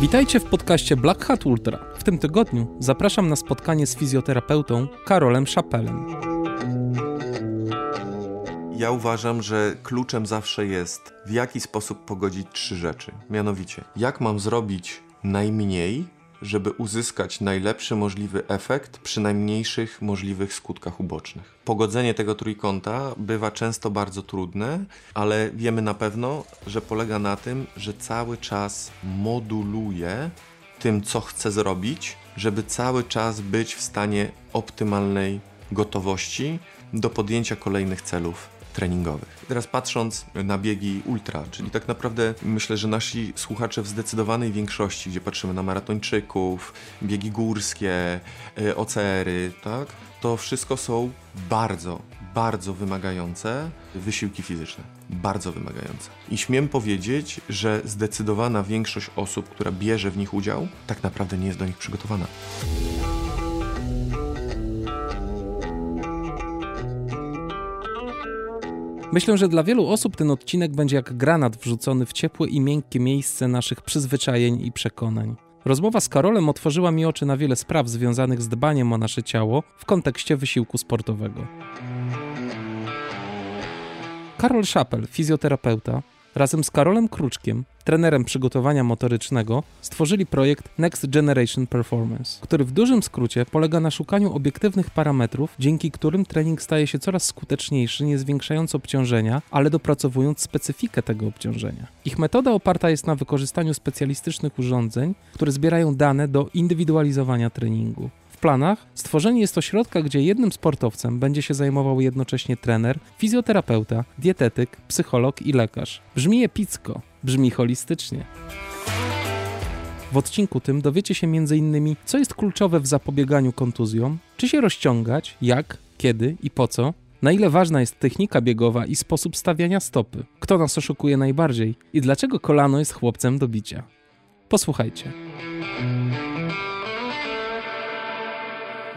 Witajcie w podcaście Black Hat Ultra. W tym tygodniu zapraszam na spotkanie z fizjoterapeutą Karolem Szapelem. Ja uważam, że kluczem zawsze jest, w jaki sposób pogodzić trzy rzeczy. Mianowicie, jak mam zrobić najmniej, żeby uzyskać najlepszy możliwy efekt przy najmniejszych możliwych skutkach ubocznych. Pogodzenie tego trójkąta bywa często bardzo trudne, ale wiemy na pewno, że polega na tym, że cały czas moduluję tym, co chcę zrobić, żeby cały czas być w stanie optymalnej gotowości do podjęcia kolejnych celów treningowych. Teraz patrząc na biegi ultra, czyli tak naprawdę myślę, że nasi słuchacze w zdecydowanej większości, gdzie patrzymy na maratończyków, biegi górskie, y, OCR-y, tak, to wszystko są bardzo, bardzo wymagające wysiłki fizyczne. Bardzo wymagające. I śmiem powiedzieć, że zdecydowana większość osób, która bierze w nich udział, tak naprawdę nie jest do nich przygotowana. Myślę, że dla wielu osób ten odcinek będzie jak granat wrzucony w ciepłe i miękkie miejsce naszych przyzwyczajeń i przekonań. Rozmowa z Karolem otworzyła mi oczy na wiele spraw związanych z dbaniem o nasze ciało w kontekście wysiłku sportowego. Karol Szapel, fizjoterapeuta, razem z Karolem Kruczkiem, trenerem przygotowania motorycznego, stworzyli projekt Next Generation Performance, który w dużym skrócie polega na szukaniu obiektywnych parametrów, dzięki którym trening staje się coraz skuteczniejszy, nie zwiększając obciążenia, ale dopracowując specyfikę tego obciążenia. Ich metoda oparta jest na wykorzystaniu specjalistycznych urządzeń, które zbierają dane do indywidualizowania treningu. W planach stworzenie jest ośrodka, gdzie jednym sportowcem będzie się zajmował jednocześnie trener, fizjoterapeuta, dietetyk, psycholog i lekarz. Brzmi epicko, brzmi holistycznie. W odcinku tym dowiecie się m.in. co jest kluczowe w zapobieganiu kontuzjom, czy się rozciągać, jak, kiedy i po co, na ile ważna jest technika biegowa i sposób stawiania stopy, kto nas oszukuje najbardziej i dlaczego kolano jest chłopcem do bicia. Posłuchajcie.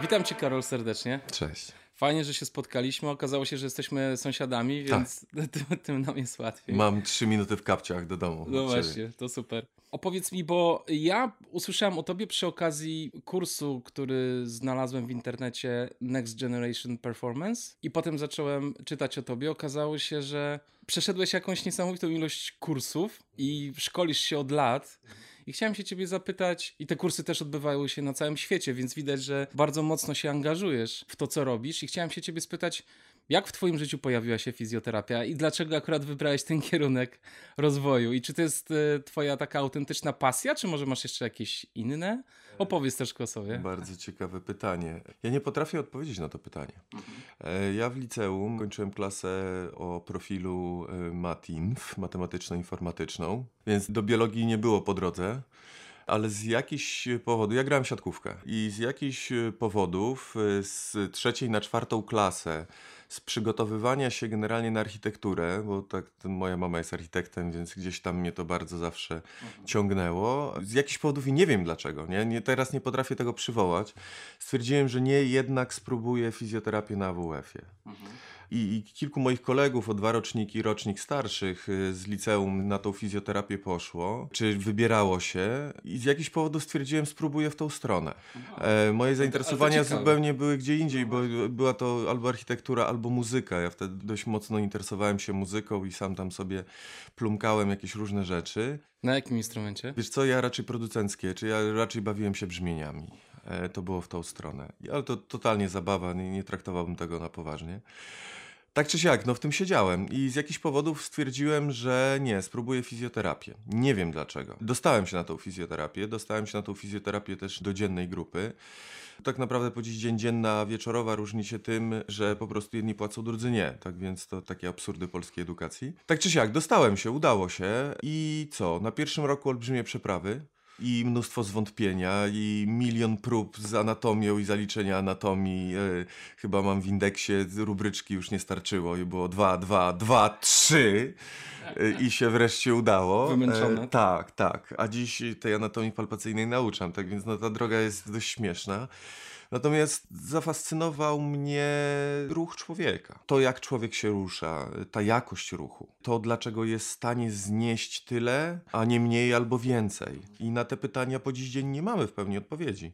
Witam Cię, Karol, serdecznie. Cześć. Fajnie, że się spotkaliśmy. Okazało się, że jesteśmy sąsiadami, więc tym, tym nam jest łatwiej. Mam trzy minuty w kapciach do domu. No właśnie, to super. Opowiedz mi, bo ja usłyszałem o tobie przy okazji kursu, który znalazłem w internecie Next Generation Performance i potem zacząłem czytać o tobie. Okazało się, że przeszedłeś jakąś niesamowitą ilość kursów i szkolisz się od lat. I chciałem się ciebie zapytać, i te kursy też odbywają się na całym świecie, więc widać, że bardzo mocno się angażujesz w to, co robisz. I chciałem się ciebie spytać, jak w twoim życiu pojawiła się fizjoterapia i dlaczego akurat wybrałeś ten kierunek rozwoju? I czy to jest e, twoja taka autentyczna pasja, czy może masz jeszcze jakieś inne? Opowiedz troszkę o sobie. Bardzo ciekawe pytanie. Ja nie potrafię odpowiedzieć na to pytanie. E, Ja w liceum kończyłem klasę o profilu e, MATINF, matematyczno-informatyczną, więc do biologii nie było po drodze. Ale z jakichś powodów, ja grałem siatkówkę i z jakichś powodów e, z trzeciej na czwartą klasę, z przygotowywania się generalnie na architekturę, bo tak moja mama jest architektem, więc gdzieś tam mnie to bardzo zawsze ciągnęło. Z jakichś powodów i nie wiem dlaczego, nie? nie teraz nie potrafię tego przywołać. Stwierdziłem, że nie, jednak spróbuję fizjoterapię na AWF-ie. I, I kilku moich kolegów o dwa roczniki, rocznik starszych y, z liceum na tą fizjoterapię poszło, czy wybierało się i z jakichś powodów stwierdziłem, spróbuję w tą stronę. E, moje zainteresowania zupełnie były gdzie indziej, bo była to albo architektura, albo muzyka. Ja wtedy dość mocno interesowałem się muzyką i sam tam sobie plumkałem jakieś różne rzeczy. Na jakim instrumencie? Wiesz co, ja raczej producenckie, czy ja raczej bawiłem się brzmieniami. E, to było w tą stronę. Ale to totalnie zabawa, nie, nie traktowałbym tego na poważnie. Tak czy siak, no w tym siedziałem i z jakichś powodów stwierdziłem, że nie, spróbuję fizjoterapię. Nie wiem dlaczego. Dostałem się na tą fizjoterapię, dostałem się na tą fizjoterapię też do dziennej grupy. Tak naprawdę po dziś dzień dzienna, wieczorowa różni się tym, że po prostu jedni płacą, drudzy nie. Tak więc to takie absurdy polskiej edukacji. Tak czy siak, dostałem się, udało się i co? Na pierwszym roku olbrzymie przeprawy i mnóstwo zwątpienia i milion prób z anatomią i zaliczenia anatomii. E, chyba mam w indeksie rubryczki już nie starczyło i było 2, 2, 2, 3 e, i się wreszcie udało. Wymęczone. E, tak, tak. A dziś tej anatomii palpacyjnej nauczam, tak więc no, ta droga jest dość śmieszna. Natomiast zafascynował mnie ruch człowieka. To, jak człowiek się rusza, ta jakość ruchu. To, dlaczego jest w stanie znieść tyle, a nie mniej albo więcej. I na te pytania po dziś dzień nie mamy w pełni odpowiedzi.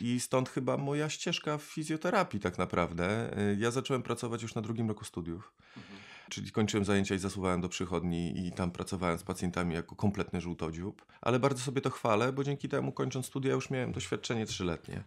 I stąd chyba moja ścieżka w fizjoterapii tak naprawdę. Ja zacząłem pracować już na drugim roku studiów. Czyli kończyłem zajęcia i zasuwałem do przychodni i tam pracowałem z pacjentami jako kompletny żółtodziób. Ale bardzo sobie to chwalę, bo dzięki temu kończąc studia już miałem doświadczenie trzyletnie. E,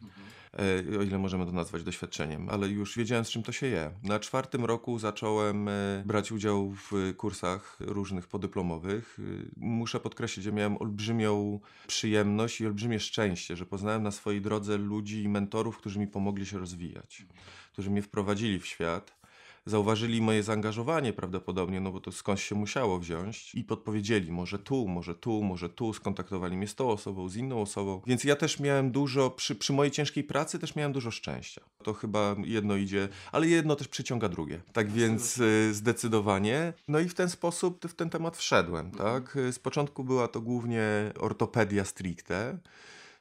o ile możemy to nazwać doświadczeniem, ale już wiedziałem z czym to się je. Na czwartym roku zacząłem e, brać udział w kursach różnych podyplomowych. E, muszę podkreślić, że miałem olbrzymią przyjemność i olbrzymie szczęście, że poznałem na swojej drodze ludzi i mentorów, którzy mi pomogli się rozwijać, którzy mnie wprowadzili w świat zauważyli moje zaangażowanie prawdopodobnie, no bo to skądś się musiało wziąć i podpowiedzieli, może tu, może tu, może tu, skontaktowali mnie z tą osobą, z inną osobą. Więc ja też miałem dużo, przy, przy mojej ciężkiej pracy też miałem dużo szczęścia. To chyba jedno idzie, ale jedno też przyciąga drugie. Tak więc y, zdecydowanie. No i w ten sposób w ten temat wszedłem, tak? Z początku była to głównie ortopedia stricte.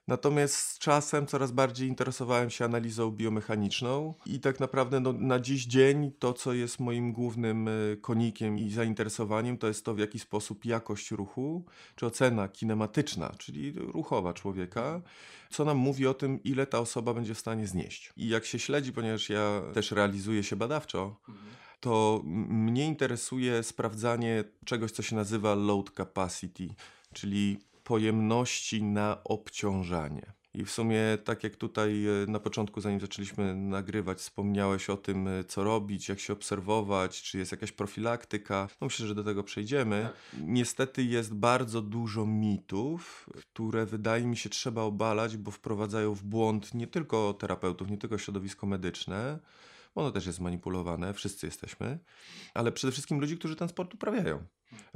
Natomiast z czasem coraz bardziej interesowałem się analizą biomechaniczną i tak naprawdę no, na dziś dzień to, co jest moim głównym e, konikiem i zainteresowaniem, to jest to, w jaki sposób jakość ruchu, czy ocena kinematyczna, czyli ruchowa człowieka, co nam mówi o tym, ile ta osoba będzie w stanie znieść. I jak się śledzi, ponieważ ja też realizuję się badawczo, to mnie interesuje sprawdzanie czegoś, co się nazywa load capacity, czyli pojemności na obciążanie. I w sumie, tak jak tutaj e, na początku, zanim zaczęliśmy nagrywać, wspomniałeś o tym, e, co robić, jak się obserwować, czy jest jakaś profilaktyka. No myślę, że do tego przejdziemy. Tak. Niestety jest bardzo dużo mitów, które wydaje mi się trzeba obalać, bo wprowadzają w błąd nie tylko terapeutów, nie tylko środowisko medyczne. Ono też jest manipulowane, wszyscy jesteśmy, ale przede wszystkim ludzi, którzy ten sport uprawiają.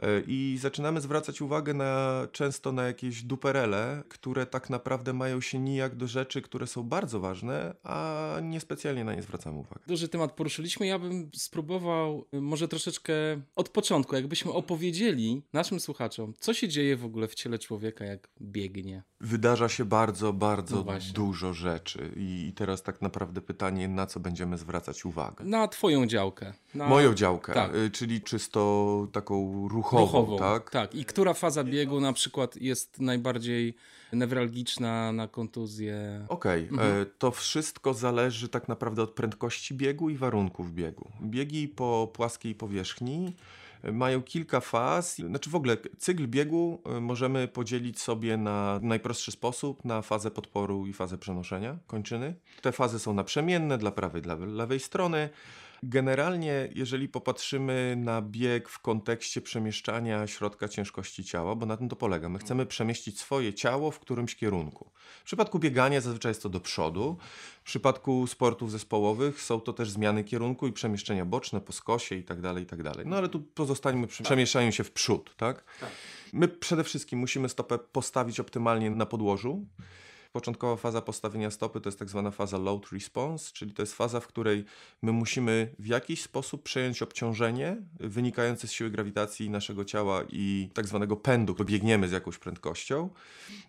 E, I zaczynamy zwracać uwagę na, często na jakieś duperele, które tak naprawdę mają się nijak do rzeczy, które są bardzo ważne, a niespecjalnie na nie zwracamy uwagę. Duży temat poruszyliśmy. Ja bym spróbował y, może troszeczkę od początku, jakbyśmy opowiedzieli naszym słuchaczom, co się dzieje w ogóle w ciele człowieka, jak biegnie. Wydarza się bardzo, bardzo no dużo rzeczy. I teraz tak naprawdę pytanie, na co będziemy zwracać uwagę? Na Twoją działkę. Na... Moją działkę, tak. Y, czyli czysto taką ruchową, ruchową, tak? Tak. I która faza biegu na przykład jest najbardziej newralgiczna na kontuzję? Okej, okay. mhm. E, to wszystko zależy tak naprawdę od prędkości biegu i warunków biegu. Biegi po płaskiej powierzchni e, mają kilka faz. Znaczy w ogóle cykl biegu e, możemy podzielić sobie na najprostszy sposób na fazę podporu i fazę przenoszenia kończyny. Te fazy są naprzemienne dla prawej, dla lewej strony. Generalnie, jeżeli popatrzymy na bieg w kontekście przemieszczania środka ciężkości ciała, bo na tym to polega, my chcemy przemieścić swoje ciało w którymś kierunku. W przypadku biegania zazwyczaj jest to do przodu, w przypadku sportów zespołowych są to też zmiany kierunku i przemieszczenia boczne po skosie i tak dalej, i tak. No ale tu pozostańmy przy przemieszczaniu się w przód, tak? tak? My przede wszystkim musimy stopę postawić optymalnie na podłożu. Początkowa faza postawienia stopy to jest tak zwana faza load response, czyli to jest faza, w której my musimy w jakiś sposób przejąć obciążenie wynikające z siły grawitacji naszego ciała i tak zwanego pędu, bo biegniemy z jakąś prędkością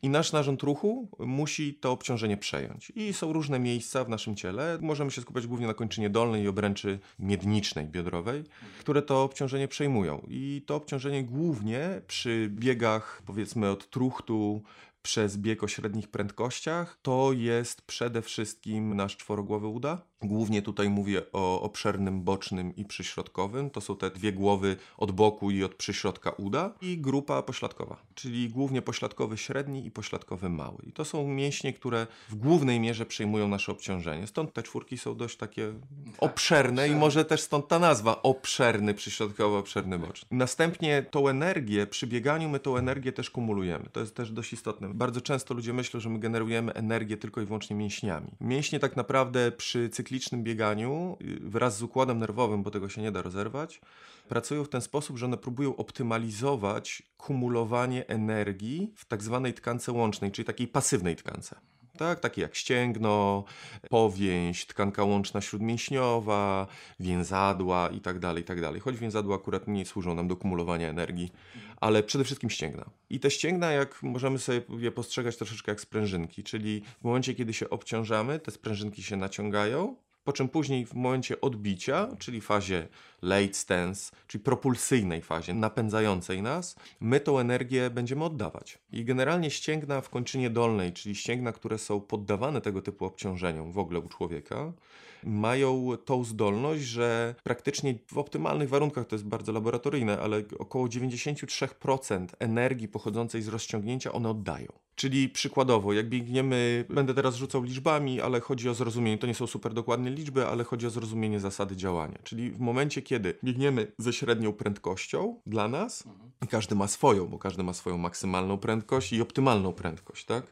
i nasz narząd ruchu musi to obciążenie przejąć. I są różne miejsca w naszym ciele. Możemy się skupiać głównie na kończynie dolnej i obręczy miednicznej, biodrowej, które to obciążenie przejmują. I to obciążenie głównie przy biegach powiedzmy od truchtu przez bieg o średnich prędkościach, to jest przede wszystkim nasz czworogłowy uda. Głównie tutaj mówię o obszernym bocznym i przyśrodkowym. To są te dwie głowy od boku i od przyśrodka uda. I grupa pośladkowa, czyli głównie pośladkowy średni i pośladkowy mały. I to są mięśnie, które w głównej mierze przejmują nasze obciążenie. Stąd te czwórki są dość takie tak, obszerne i może też stąd ta nazwa obszerny, przyśrodkowy, obszerny boczny. Następnie tą energię, przy bieganiu my tą energię też kumulujemy. To jest też dość istotne. Bardzo często ludzie myślą, że my generujemy energię tylko i wyłącznie mięśniami. Mięśnie tak naprawdę przy cyklicznym bieganiu y, wraz z układem nerwowym, bo tego się nie da rozerwać, pracują w ten sposób, że one próbują optymalizować kumulowanie energii w tak zwanej tkance łącznej, czyli takiej pasywnej tkance. Tak? takie jak ścięgno, powięź, tkanka łączna śródmięśniowa, więzadła i tak dalej, i tak. Choć więzadła akurat nie służą nam do kumulowania energii, ale przede wszystkim ścięgna. I te ścięgna, jak możemy sobie je postrzegać troszeczkę jak sprężynki, czyli w momencie, kiedy się obciążamy, te sprężynki się naciągają, po czym później w momencie odbicia, czyli fazie late stance, czyli propulsyjnej fazie, napędzającej nas, my tą energię będziemy oddawać. I generalnie ścięgna w kończynie dolnej, czyli ścięgna, które są poddawane tego typu obciążeniom w ogóle u człowieka, mają tą zdolność, że praktycznie w optymalnych warunkach, to jest bardzo laboratoryjne, ale około 93% energii pochodzącej z rozciągnięcia one oddają. Czyli przykładowo, jak biegniemy, będę teraz rzucał liczbami, ale chodzi o zrozumienie, to nie są super dokładne liczby, ale chodzi o zrozumienie zasady działania. Czyli w momencie, kiedy biegniemy ze średnią prędkością dla nas, i każdy ma swoją, bo każdy ma swoją maksymalną prędkość i optymalną prędkość, tak?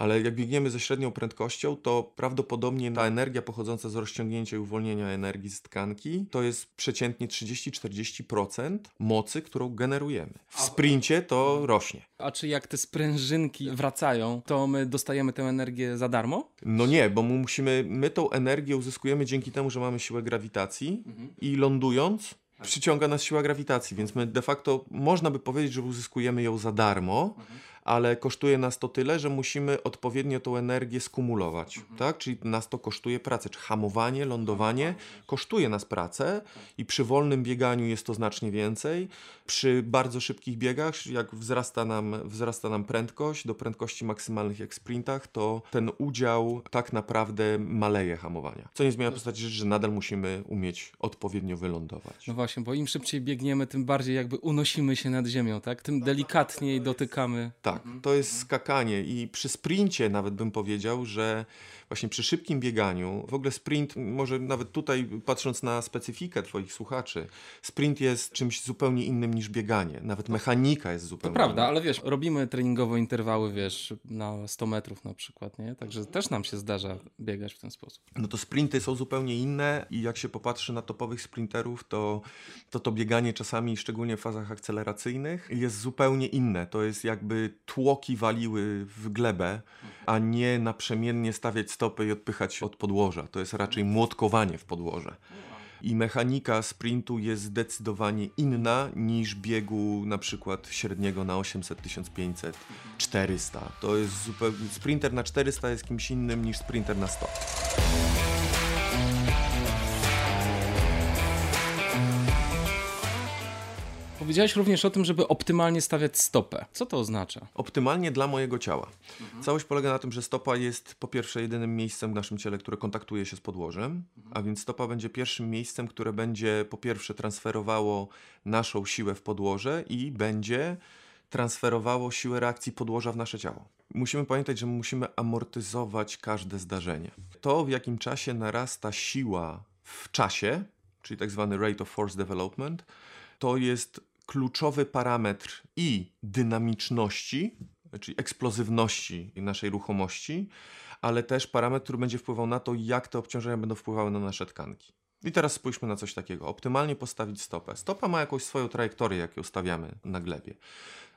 Ale jak biegniemy ze średnią prędkością, to prawdopodobnie ta energia pochodząca z rozciągnięcia i uwolnienia energii z tkanki to jest przeciętnie 30-40% mocy, którą generujemy. W sprincie to rośnie. A czy jak te sprężynki wracają, to my dostajemy tę energię za darmo? No nie, bo my musimy, my tą energię uzyskujemy dzięki temu, że mamy siłę grawitacji i lądując przyciąga nas siła grawitacji, więc my de facto można by powiedzieć, że uzyskujemy ją za darmo, ale kosztuje nas to tyle, że musimy odpowiednio tą energię skumulować, tak? Czyli nas to kosztuje pracę, czy hamowanie, lądowanie kosztuje nas pracę i przy wolnym bieganiu jest to znacznie więcej. Przy bardzo szybkich biegach, jak wzrasta nam, wzrasta nam prędkość do prędkości maksymalnych jak w sprintach, to ten udział tak naprawdę maleje hamowania. Co nie zmienia postaci rzeczy, że nadal musimy umieć odpowiednio wylądować. No właśnie, bo im szybciej biegniemy, tym bardziej jakby unosimy się nad ziemią, tak? Tym delikatniej dotykamy. Tak, to jest skakanie i przy sprincie nawet bym powiedział, że właśnie przy szybkim bieganiu, w ogóle sprint, może nawet tutaj patrząc na specyfikę Twoich słuchaczy, sprint jest czymś zupełnie innym niż bieganie. Nawet mechanika jest To zupełnie prawda, inna. ale wiesz, robimy treningowo interwały, wiesz, na 100 metrów na przykład, nie? Także też nam się zdarza biegać w ten sposób. No to sprinty są zupełnie inne i jak się popatrzy na topowych sprinterów, to to, to bieganie czasami, szczególnie w fazach akceleracyjnych, jest zupełnie inne. To jest jakby tłoki waliły w glebę, a nie naprzemiennie stawiać stopy i odpychać od podłoża. To jest raczej młotkowanie w podłoże. I mechanika sprintu jest zdecydowanie inna niż biegu na przykład średniego na 800, 1500, 400. To jest zupełnie... Sprinter na 400 jest kimś innym niż sprinter na 100. Powiedziałeś również o tym, żeby optymalnie stawiać stopę. Co to oznacza? optymalnie dla mojego ciała. Całość polega na tym, że stopa jest po pierwsze jedynym miejscem w naszym ciele, które kontaktuje się z podłożem, a więc stopa będzie pierwszym miejscem, które będzie po pierwsze transferowało naszą siłę w podłoże i będzie transferowało siłę reakcji podłoża w nasze ciało. Musimy pamiętać, że musimy amortyzować każde zdarzenie. To, w jakim czasie narasta siła w czasie, czyli tak zwany rate of force development, to jest kluczowy parametr i dynamiczności, czyli eksplozywności naszej ruchomości, ale też parametr, który będzie wpływał na to, jak te obciążenia będą wpływały na nasze tkanki. I teraz spójrzmy na coś takiego. Optymalnie postawić stopę. Stopa ma jakąś swoją trajektorię, jak ją stawiamy na glebie.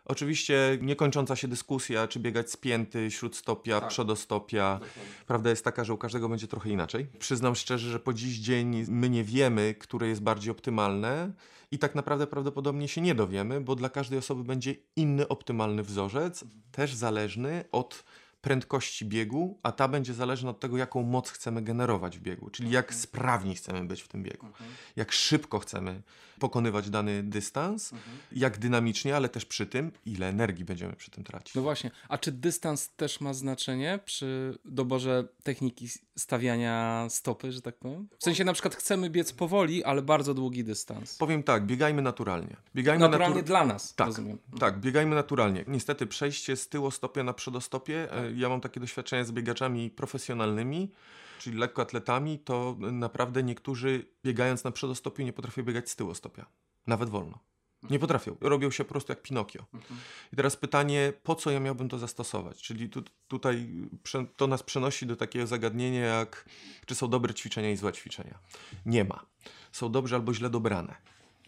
Oczywiście niekończąca się dyskusja, czy biegać spięty, śródstopia, przodostopia. Prawda jest taka, że u każdego będzie trochę inaczej. Przyznam szczerze, że po dziś dzień my nie wiemy, które jest bardziej optymalne i tak naprawdę prawdopodobnie się nie dowiemy, bo dla każdej osoby będzie inny optymalny wzorzec, też zależny od prędkości biegu, a ta będzie zależna od tego, jaką moc chcemy generować w biegu, czyli jak sprawni chcemy być w tym biegu, jak szybko chcemy pokonywać dany dystans, jak dynamicznie, ale też przy tym, ile energii będziemy przy tym tracić. No właśnie, a czy dystans też ma znaczenie przy doborze techniki stawiania stopy, że tak powiem? W sensie na przykład chcemy biec powoli, ale bardzo długi dystans. Powiem tak, biegajmy naturalnie. Biegajmy Naturalnie natu- dla nas, Tak, rozumiem. tak, biegajmy naturalnie. Niestety przejście z tyłostopia na przedostopie, Tak. Ja mam takie doświadczenia z biegaczami profesjonalnymi, czyli lekkoatletami, to naprawdę niektórzy biegając na przedostopiu nie potrafią biegać z tyłostopia. Nawet wolno. Nie potrafią. Robią się po prostu jak Pinokio. I teraz pytanie, po co ja miałbym to zastosować? Czyli tu, tutaj to nas przenosi do takiego zagadnienia jak, czy są dobre ćwiczenia i złe ćwiczenia. Nie ma. Są dobrze albo źle dobrane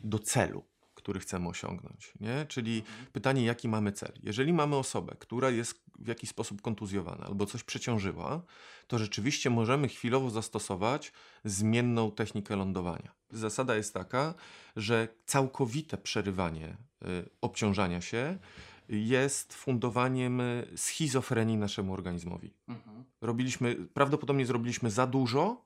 do celu, który chcemy osiągnąć. Nie? Czyli pytanie, jaki mamy cel. Jeżeli mamy osobę, która jest w jakiś sposób kontuzjowana albo coś przeciążyła, to rzeczywiście możemy chwilowo zastosować zmienną technikę lądowania. Zasada jest taka, że całkowite przerywanie y, obciążania się jest fundowaniem schizofrenii naszemu organizmowi. Mhm. Robiliśmy, prawdopodobnie zrobiliśmy za dużo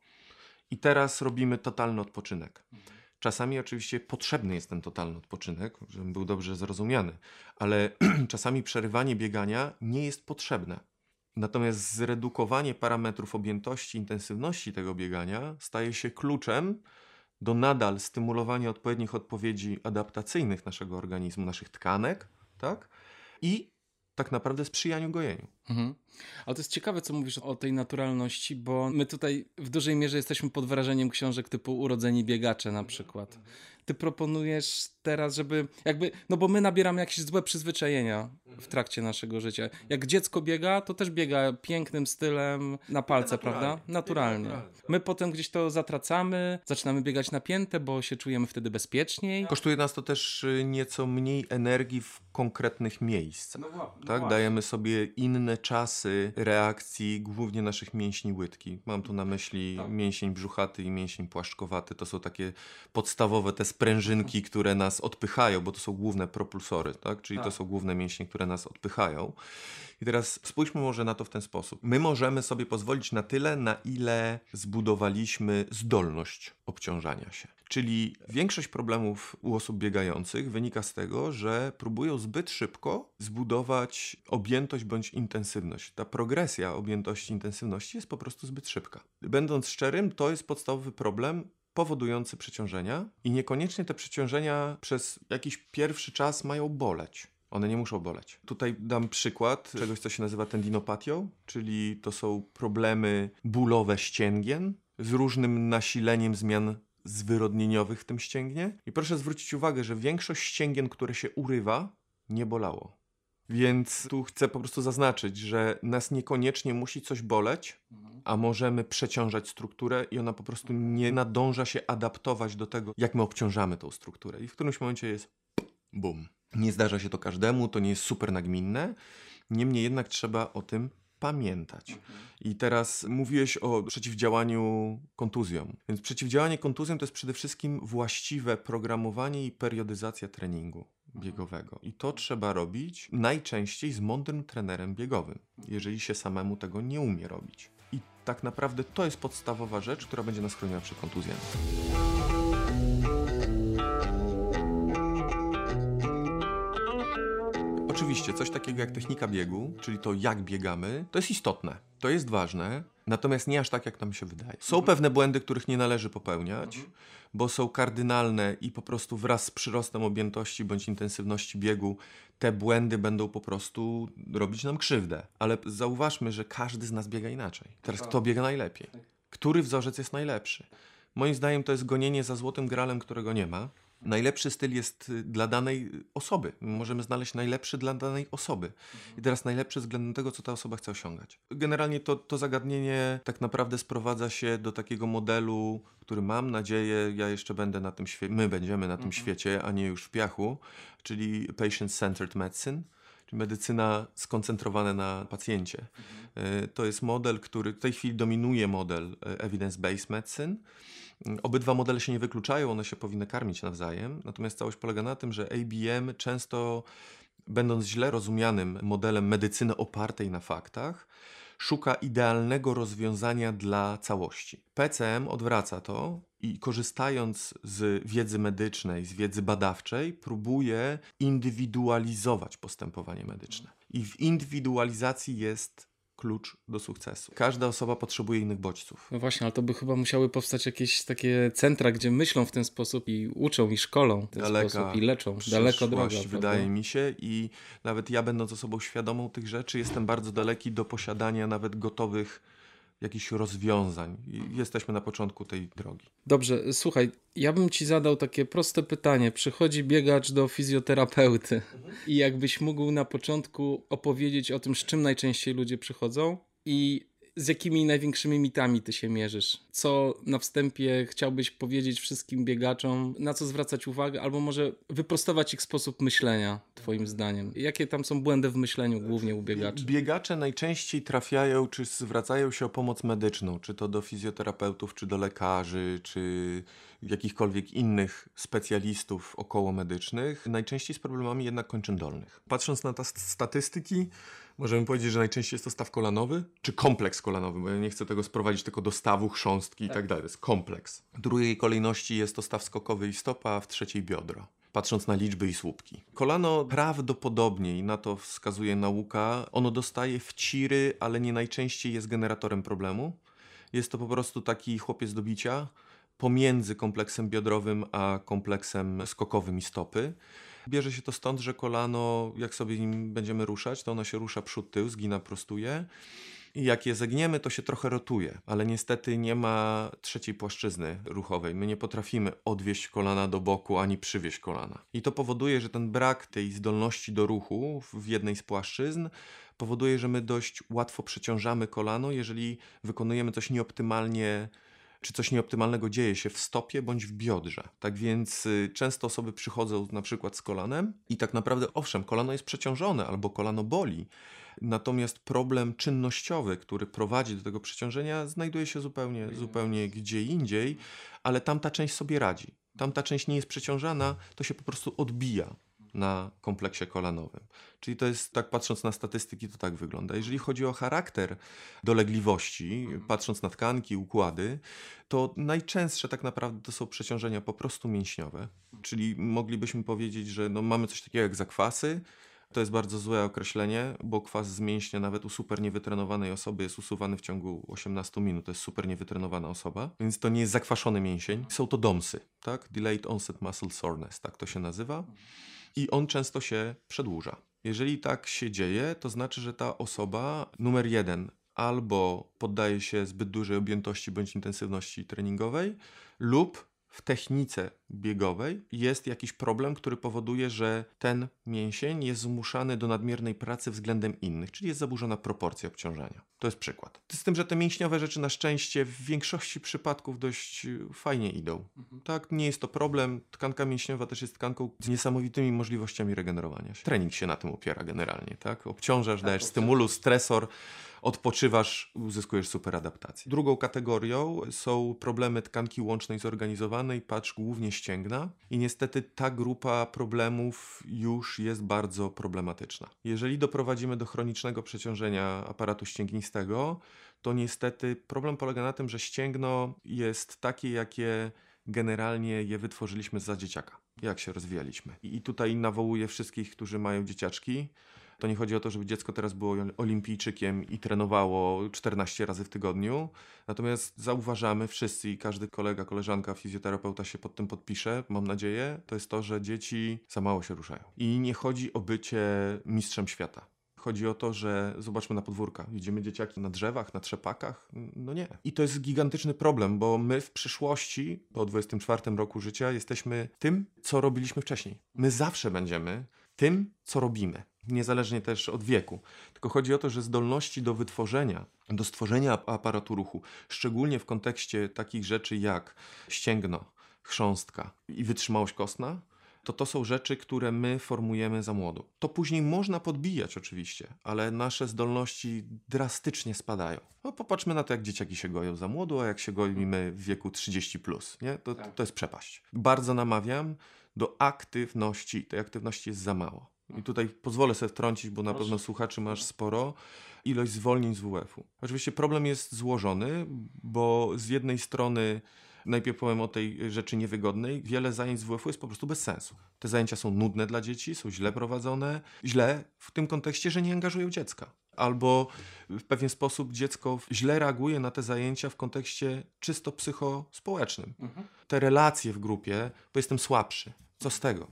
i teraz robimy totalny odpoczynek. Mhm. Czasami oczywiście potrzebny jest ten totalny odpoczynek, żebym był dobrze zrozumiany, ale czasami przerywanie biegania nie jest potrzebne. Natomiast zredukowanie parametrów objętości, intensywności tego biegania staje się kluczem do nadal stymulowania odpowiednich odpowiedzi adaptacyjnych naszego organizmu, naszych tkanek, tak? I tak naprawdę sprzyjaniu gojeniu. Mhm. Ale to jest ciekawe, co mówisz o tej naturalności, bo my tutaj w dużej mierze jesteśmy pod wrażeniem książek typu Urodzeni biegacze na przykład. Ty proponujesz teraz, żeby jakby, no bo my nabieramy jakieś złe przyzwyczajenia w trakcie naszego życia. Jak dziecko biega, to też biega pięknym stylem na palce, naturalnie. prawda? Naturalnie. My potem gdzieś to zatracamy, zaczynamy biegać na piętę, bo się czujemy wtedy bezpieczniej. Kosztuje nas to też y, nieco mniej energii w konkretnych miejscach. No, no tak? Dajemy sobie inne czasy reakcji głównie naszych mięśni łydki. Mam tu na myśli tak. mięsień brzuchaty i mięsień płaszczkowaty. To są takie podstawowe te sprężynki, które nas odpychają, bo to są główne propulsory, tak? czyli tak. to są główne mięśnie, które nas odpychają. I teraz spójrzmy może na to w ten sposób. My możemy sobie pozwolić na tyle, na ile zbudowaliśmy zdolność obciążania się. Czyli większość problemów u osób biegających wynika z tego, że próbują zbyt szybko zbudować objętość bądź intensywność. Ta progresja objętości intensywności jest po prostu zbyt szybka. Będąc szczerym, to jest podstawowy problem powodujący przeciążenia i niekoniecznie te przeciążenia przez jakiś pierwszy czas mają boleć. One nie muszą boleć. Tutaj dam przykład czegoś, co się nazywa tendinopatią, czyli to są problemy bólowe ścięgien z różnym nasileniem zmian zwyrodnieniowych w tym ścięgnie. I proszę zwrócić uwagę, że większość ścięgien, które się urywa, nie bolało. Więc tu chcę po prostu zaznaczyć, że nas niekoniecznie musi coś boleć, a możemy przeciążać strukturę i ona po prostu nie nadąża się adaptować do tego, jak my obciążamy tą strukturę. I w którymś momencie jest bum. Nie zdarza się to każdemu, to nie jest super nagminne. Niemniej jednak trzeba o tym pamiętać. Mhm. I teraz mówiłeś o przeciwdziałaniu kontuzjom. Więc przeciwdziałanie kontuzjom to jest przede wszystkim właściwe programowanie i periodyzacja treningu mhm. Biegowego. I to trzeba robić najczęściej z mądrym trenerem biegowym, jeżeli się samemu tego nie umie robić. I tak naprawdę to jest podstawowa rzecz, która będzie nas chroniła przed kontuzjami. Oczywiście, coś takiego jak technika biegu, czyli to jak biegamy, to jest istotne, to jest ważne, natomiast nie aż tak, jak nam się wydaje. Są mhm. pewne błędy, których nie należy popełniać, mhm. bo są kardynalne i po prostu wraz z przyrostem objętości bądź intensywności biegu te błędy będą po prostu robić nam krzywdę. Ale zauważmy, że każdy z nas biega inaczej. Teraz kto biega najlepiej? Tak. Który wzorzec jest najlepszy? Moim zdaniem to jest gonienie za złotym gralem, którego nie ma. Najlepszy styl jest y, dla danej osoby. Możemy znaleźć najlepszy dla danej osoby. I teraz najlepszy względem tego, co ta osoba chce osiągać. Generalnie to, to zagadnienie tak naprawdę sprowadza się do takiego modelu, który mam nadzieję, ja jeszcze będę na tym świecie, my będziemy na tym mhm. świecie, a nie już w piachu, czyli patient-centered medicine czyli medycyna skoncentrowana na pacjencie. Mhm. Y, to jest model, który w tej chwili dominuje model y, evidence-based medicine. Obydwa modele się nie wykluczają, one się powinny karmić nawzajem, natomiast całość polega na tym, że ABM często, będąc źle rozumianym modelem medycyny opartej na faktach, szuka idealnego rozwiązania dla całości. PCM odwraca to i korzystając z wiedzy medycznej, z wiedzy badawczej, próbuje indywidualizować postępowanie medyczne. I w indywidualizacji jest klucz do sukcesu. Każda osoba potrzebuje innych bodźców. No właśnie, ale to by chyba musiały powstać jakieś takie centra, gdzie myślą w ten sposób i uczą i szkolą w ten Daleka sposób i leczą. Daleko droga. wydaje prawda? mi się i nawet ja będąc osobą świadomą tych rzeczy jestem bardzo daleki do posiadania nawet gotowych jakichś rozwiązań. Jesteśmy na początku tej drogi. Dobrze, słuchaj, ja bym ci zadał takie proste pytanie. Przychodzi biegacz do fizjoterapeuty i jakbyś mógł na początku opowiedzieć o tym, z czym najczęściej ludzie przychodzą i z jakimi największymi mitami ty się mierzysz? Co na wstępie chciałbyś powiedzieć wszystkim biegaczom, na co zwracać uwagę, albo może wyprostować ich sposób myślenia, twoim zdaniem? Jakie tam są błędy w myśleniu głównie u biegaczy? Biegacze najczęściej trafiają, czy zwracają się o pomoc medyczną, czy to do fizjoterapeutów, czy do lekarzy, czy jakichkolwiek innych specjalistów okołomedycznych, najczęściej z problemami jednak kończyn dolnych. Patrząc na te statystyki, możemy powiedzieć, że najczęściej jest to staw kolanowy, czy kompleks kolanowy, bo ja nie chcę tego sprowadzić tylko do stawu, chrząstki tak. i tak dalej. To jest kompleks. W drugiej kolejności jest to staw skokowy i stopa, a w trzeciej biodra patrząc na liczby i słupki. Kolano prawdopodobnie, i na to wskazuje nauka, ono dostaje wciry, ale nie najczęściej jest generatorem problemu. Jest to po prostu taki chłopiec do bicia pomiędzy kompleksem biodrowym a kompleksem skokowym i stopy. Bierze się to stąd, że kolano, jak sobie nim będziemy ruszać, to ono się rusza przód, tył, zgina, prostuje. I jak je zegniemy, to się trochę rotuje, ale niestety nie ma trzeciej płaszczyzny ruchowej. My nie potrafimy odwieść kolana do boku ani przywieść kolana. I to powoduje, że ten brak tej zdolności do ruchu w jednej z płaszczyzn powoduje, że my dość łatwo przeciążamy kolano, jeżeli wykonujemy coś nieoptymalnie czy coś nieoptymalnego dzieje się w stopie bądź w biodrze. Tak więc y, często osoby przychodzą na przykład z kolanem i tak naprawdę, owszem, kolano jest przeciążone albo kolano boli, natomiast problem czynnościowy, który prowadzi do tego przeciążenia, znajduje się zupełnie, zupełnie gdzie indziej, ale tamta część sobie radzi. Tamta część nie jest przeciążana, to się po prostu odbija na kompleksie kolanowym. Czyli to jest, tak patrząc na statystyki, to tak wygląda. Jeżeli chodzi o charakter dolegliwości, patrząc na tkanki, układy, to najczęstsze tak naprawdę to są przeciążenia po prostu mięśniowe. Czyli moglibyśmy powiedzieć, że no mamy coś takiego jak zakwasy, to jest bardzo złe określenie, bo kwas z mięśnia nawet u super niewytrenowanej osoby jest usuwany w ciągu 18 minut. To jest super niewytrenowana osoba, więc to nie jest zakwaszony mięsień. Są to DOMSy, tak? Delayed Onset Muscle Soreness, tak to się nazywa i on często się przedłuża. Jeżeli tak się dzieje, to znaczy, że ta osoba numer jeden albo poddaje się zbyt dużej objętości bądź intensywności treningowej, lub w technice biegowej jest jakiś problem, który powoduje, że ten mięsień jest zmuszany do nadmiernej pracy względem innych, czyli jest zaburzona proporcja obciążenia. To jest przykład. Z tym, że te mięśniowe rzeczy na szczęście w większości przypadków dość fajnie idą. Mhm. Tak, nie jest to problem. Tkanka mięśniowa też jest tkanką z niesamowitymi możliwościami regenerowania się. Trening się na tym opiera generalnie, tak? Obciążasz, tak, dajesz stymulus, stresor odpoczywasz, uzyskujesz super adaptację. Drugą kategorią są problemy tkanki łącznej zorganizowanej, patrz głównie ścięgna i niestety ta grupa problemów już jest bardzo problematyczna. Jeżeli doprowadzimy do chronicznego przeciążenia aparatu ścięgnistego, to niestety problem polega na tym, że ścięgno jest takie, jakie generalnie je wytworzyliśmy za dzieciaka, jak się rozwijaliśmy. I tutaj nawołuję wszystkich, którzy mają dzieciaczki, to nie chodzi o to, żeby dziecko teraz było olimpijczykiem i trenowało 14 razy w tygodniu. Natomiast zauważamy wszyscy i każdy kolega, koleżanka, fizjoterapeuta się pod tym podpisze, mam nadzieję, to jest to, że dzieci za mało się ruszają. I nie chodzi o bycie mistrzem świata. Chodzi o to, że zobaczmy na podwórka. Widzimy dzieciaki na drzewach, na trzepakach? No nie. I to jest gigantyczny problem, bo my w przyszłości, po 24 roku życia, jesteśmy tym, co robiliśmy wcześniej. My zawsze będziemy tym, co robimy niezależnie też od wieku. Tylko chodzi o to, że zdolności do wytworzenia, do stworzenia aparatu ruchu, szczególnie w kontekście takich rzeczy jak ścięgno, chrząstka i wytrzymałość kostna, to to są rzeczy, które my formujemy za młodu. To później można podbijać oczywiście, ale nasze zdolności drastycznie spadają. No popatrzmy na to, jak dzieciaki się goją za młodu, a jak się goimy w wieku 30+, plus, nie? To, tak. to jest przepaść. Bardzo namawiam do aktywności. Tej aktywności jest za mało. I tutaj pozwolę sobie wtrącić, bo na Proszę. pewno słuchaczy masz sporo, ilość zwolnień z WF-u. Oczywiście problem jest złożony, bo z jednej strony, najpierw powiem o tej rzeczy niewygodnej, wiele zajęć z WF-u jest po prostu bez sensu. Te zajęcia są nudne dla dzieci, są źle prowadzone, źle w tym kontekście, że nie angażują dziecka. Albo w pewien sposób dziecko źle reaguje na te zajęcia w kontekście czysto psychospołecznym. Mhm. Te relacje w grupie, bo jestem słabszy. Co z tego?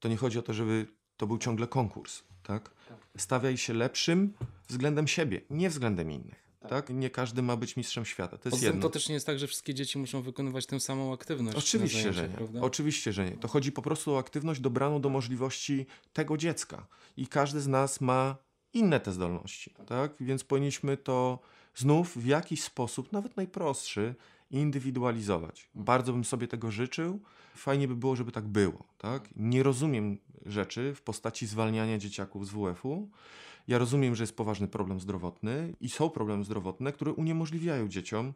To nie chodzi o to, żeby to był ciągle konkurs. Tak? Stawiaj się lepszym względem siebie, nie względem innych. Tak. tak? Nie każdy ma być mistrzem świata. To jest jedno. To też nie jest tak, że wszystkie dzieci muszą wykonywać tę samą aktywność. Oczywiście, że nie. Prawda? Oczywiście, że nie. To chodzi po prostu o aktywność dobraną do możliwości tego dziecka. I każdy z nas ma inne te zdolności. Tak? Więc powinniśmy to Znów w jakiś sposób, nawet najprostszy, indywidualizować. Bardzo bym sobie tego życzył. Fajnie by było, żeby tak było. Tak? Nie rozumiem rzeczy w postaci zwalniania dzieciaków z WF-u. Ja rozumiem, że jest poważny problem zdrowotny i są problemy zdrowotne, które uniemożliwiają dzieciom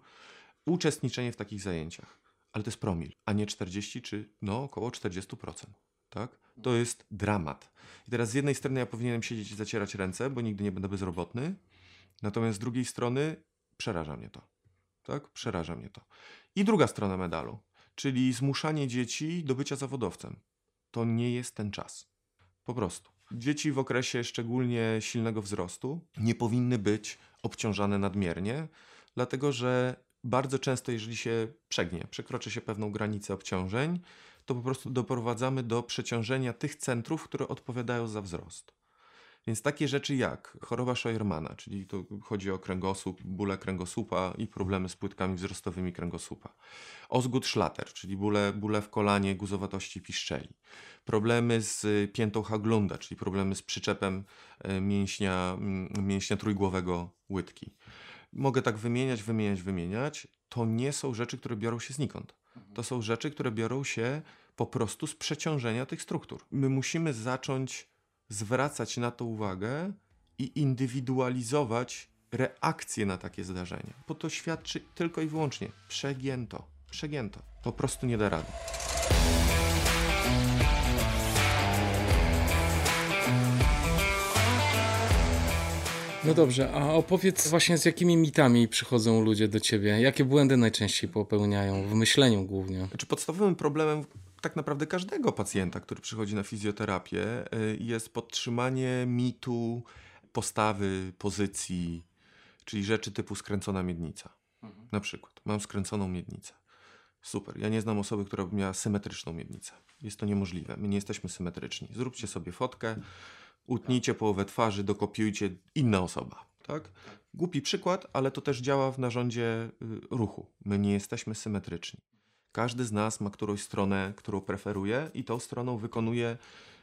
uczestniczenie w takich zajęciach. Ale to jest promil, a nie 40 czy no około 40%. Tak? To jest dramat. I teraz z jednej strony ja powinienem siedzieć i zacierać ręce, bo nigdy nie będę bezrobotny, natomiast z drugiej strony przeraża mnie to. Tak? Przeraża mnie to. I druga strona medalu, czyli zmuszanie dzieci do bycia zawodowcem. To nie jest ten czas. Po prostu. Dzieci w okresie szczególnie silnego wzrostu nie powinny być obciążane nadmiernie, dlatego że bardzo często, jeżeli się przegnie, przekroczy się pewną granicę obciążeń, to po prostu doprowadzamy do przeciążenia tych centrów, które odpowiadają za wzrost. Więc takie rzeczy jak choroba Scheuermana, czyli to chodzi o kręgosłup, bóle kręgosłupa i problemy z płytkami wzrostowymi kręgosłupa. Osgood Schlatter, czyli bóle, bóle w kolanie, guzowatości piszczeli. Problemy z piętą Haglunda, czyli problemy z przyczepem e, mięśnia, mięśnia trójgłowego łydki. Mogę tak wymieniać, wymieniać, wymieniać. To nie są rzeczy, które biorą się znikąd. To są rzeczy, które biorą się po prostu z przeciążenia tych struktur. My musimy zacząć zwracać na to uwagę i indywidualizować reakcje na takie zdarzenia. Bo to świadczy tylko i wyłącznie przegięto, przegięto. Po prostu nie da rady. No dobrze, a opowiedz właśnie z jakimi mitami przychodzą ludzie do ciebie? Jakie błędy najczęściej popełniają w myśleniu głównie? Znaczy podstawowym problemem tak naprawdę każdego pacjenta, który przychodzi na fizjoterapię, y, jest podtrzymanie mitu, postawy, pozycji, czyli rzeczy typu skręcona miednica. Mhm. Na przykład, mam skręconą miednicę. Super. Ja nie znam osoby, która by miała symetryczną miednicę. Jest to niemożliwe. My nie jesteśmy symetryczni. Zróbcie sobie fotkę, utnijcie połowę twarzy, dokopiujcie inna osoba. Tak? Głupi przykład, ale to też działa w narządzie y, ruchu. My nie jesteśmy symetryczni. Każdy z nas ma którąś stronę, którą preferuje i tą stroną wykonuje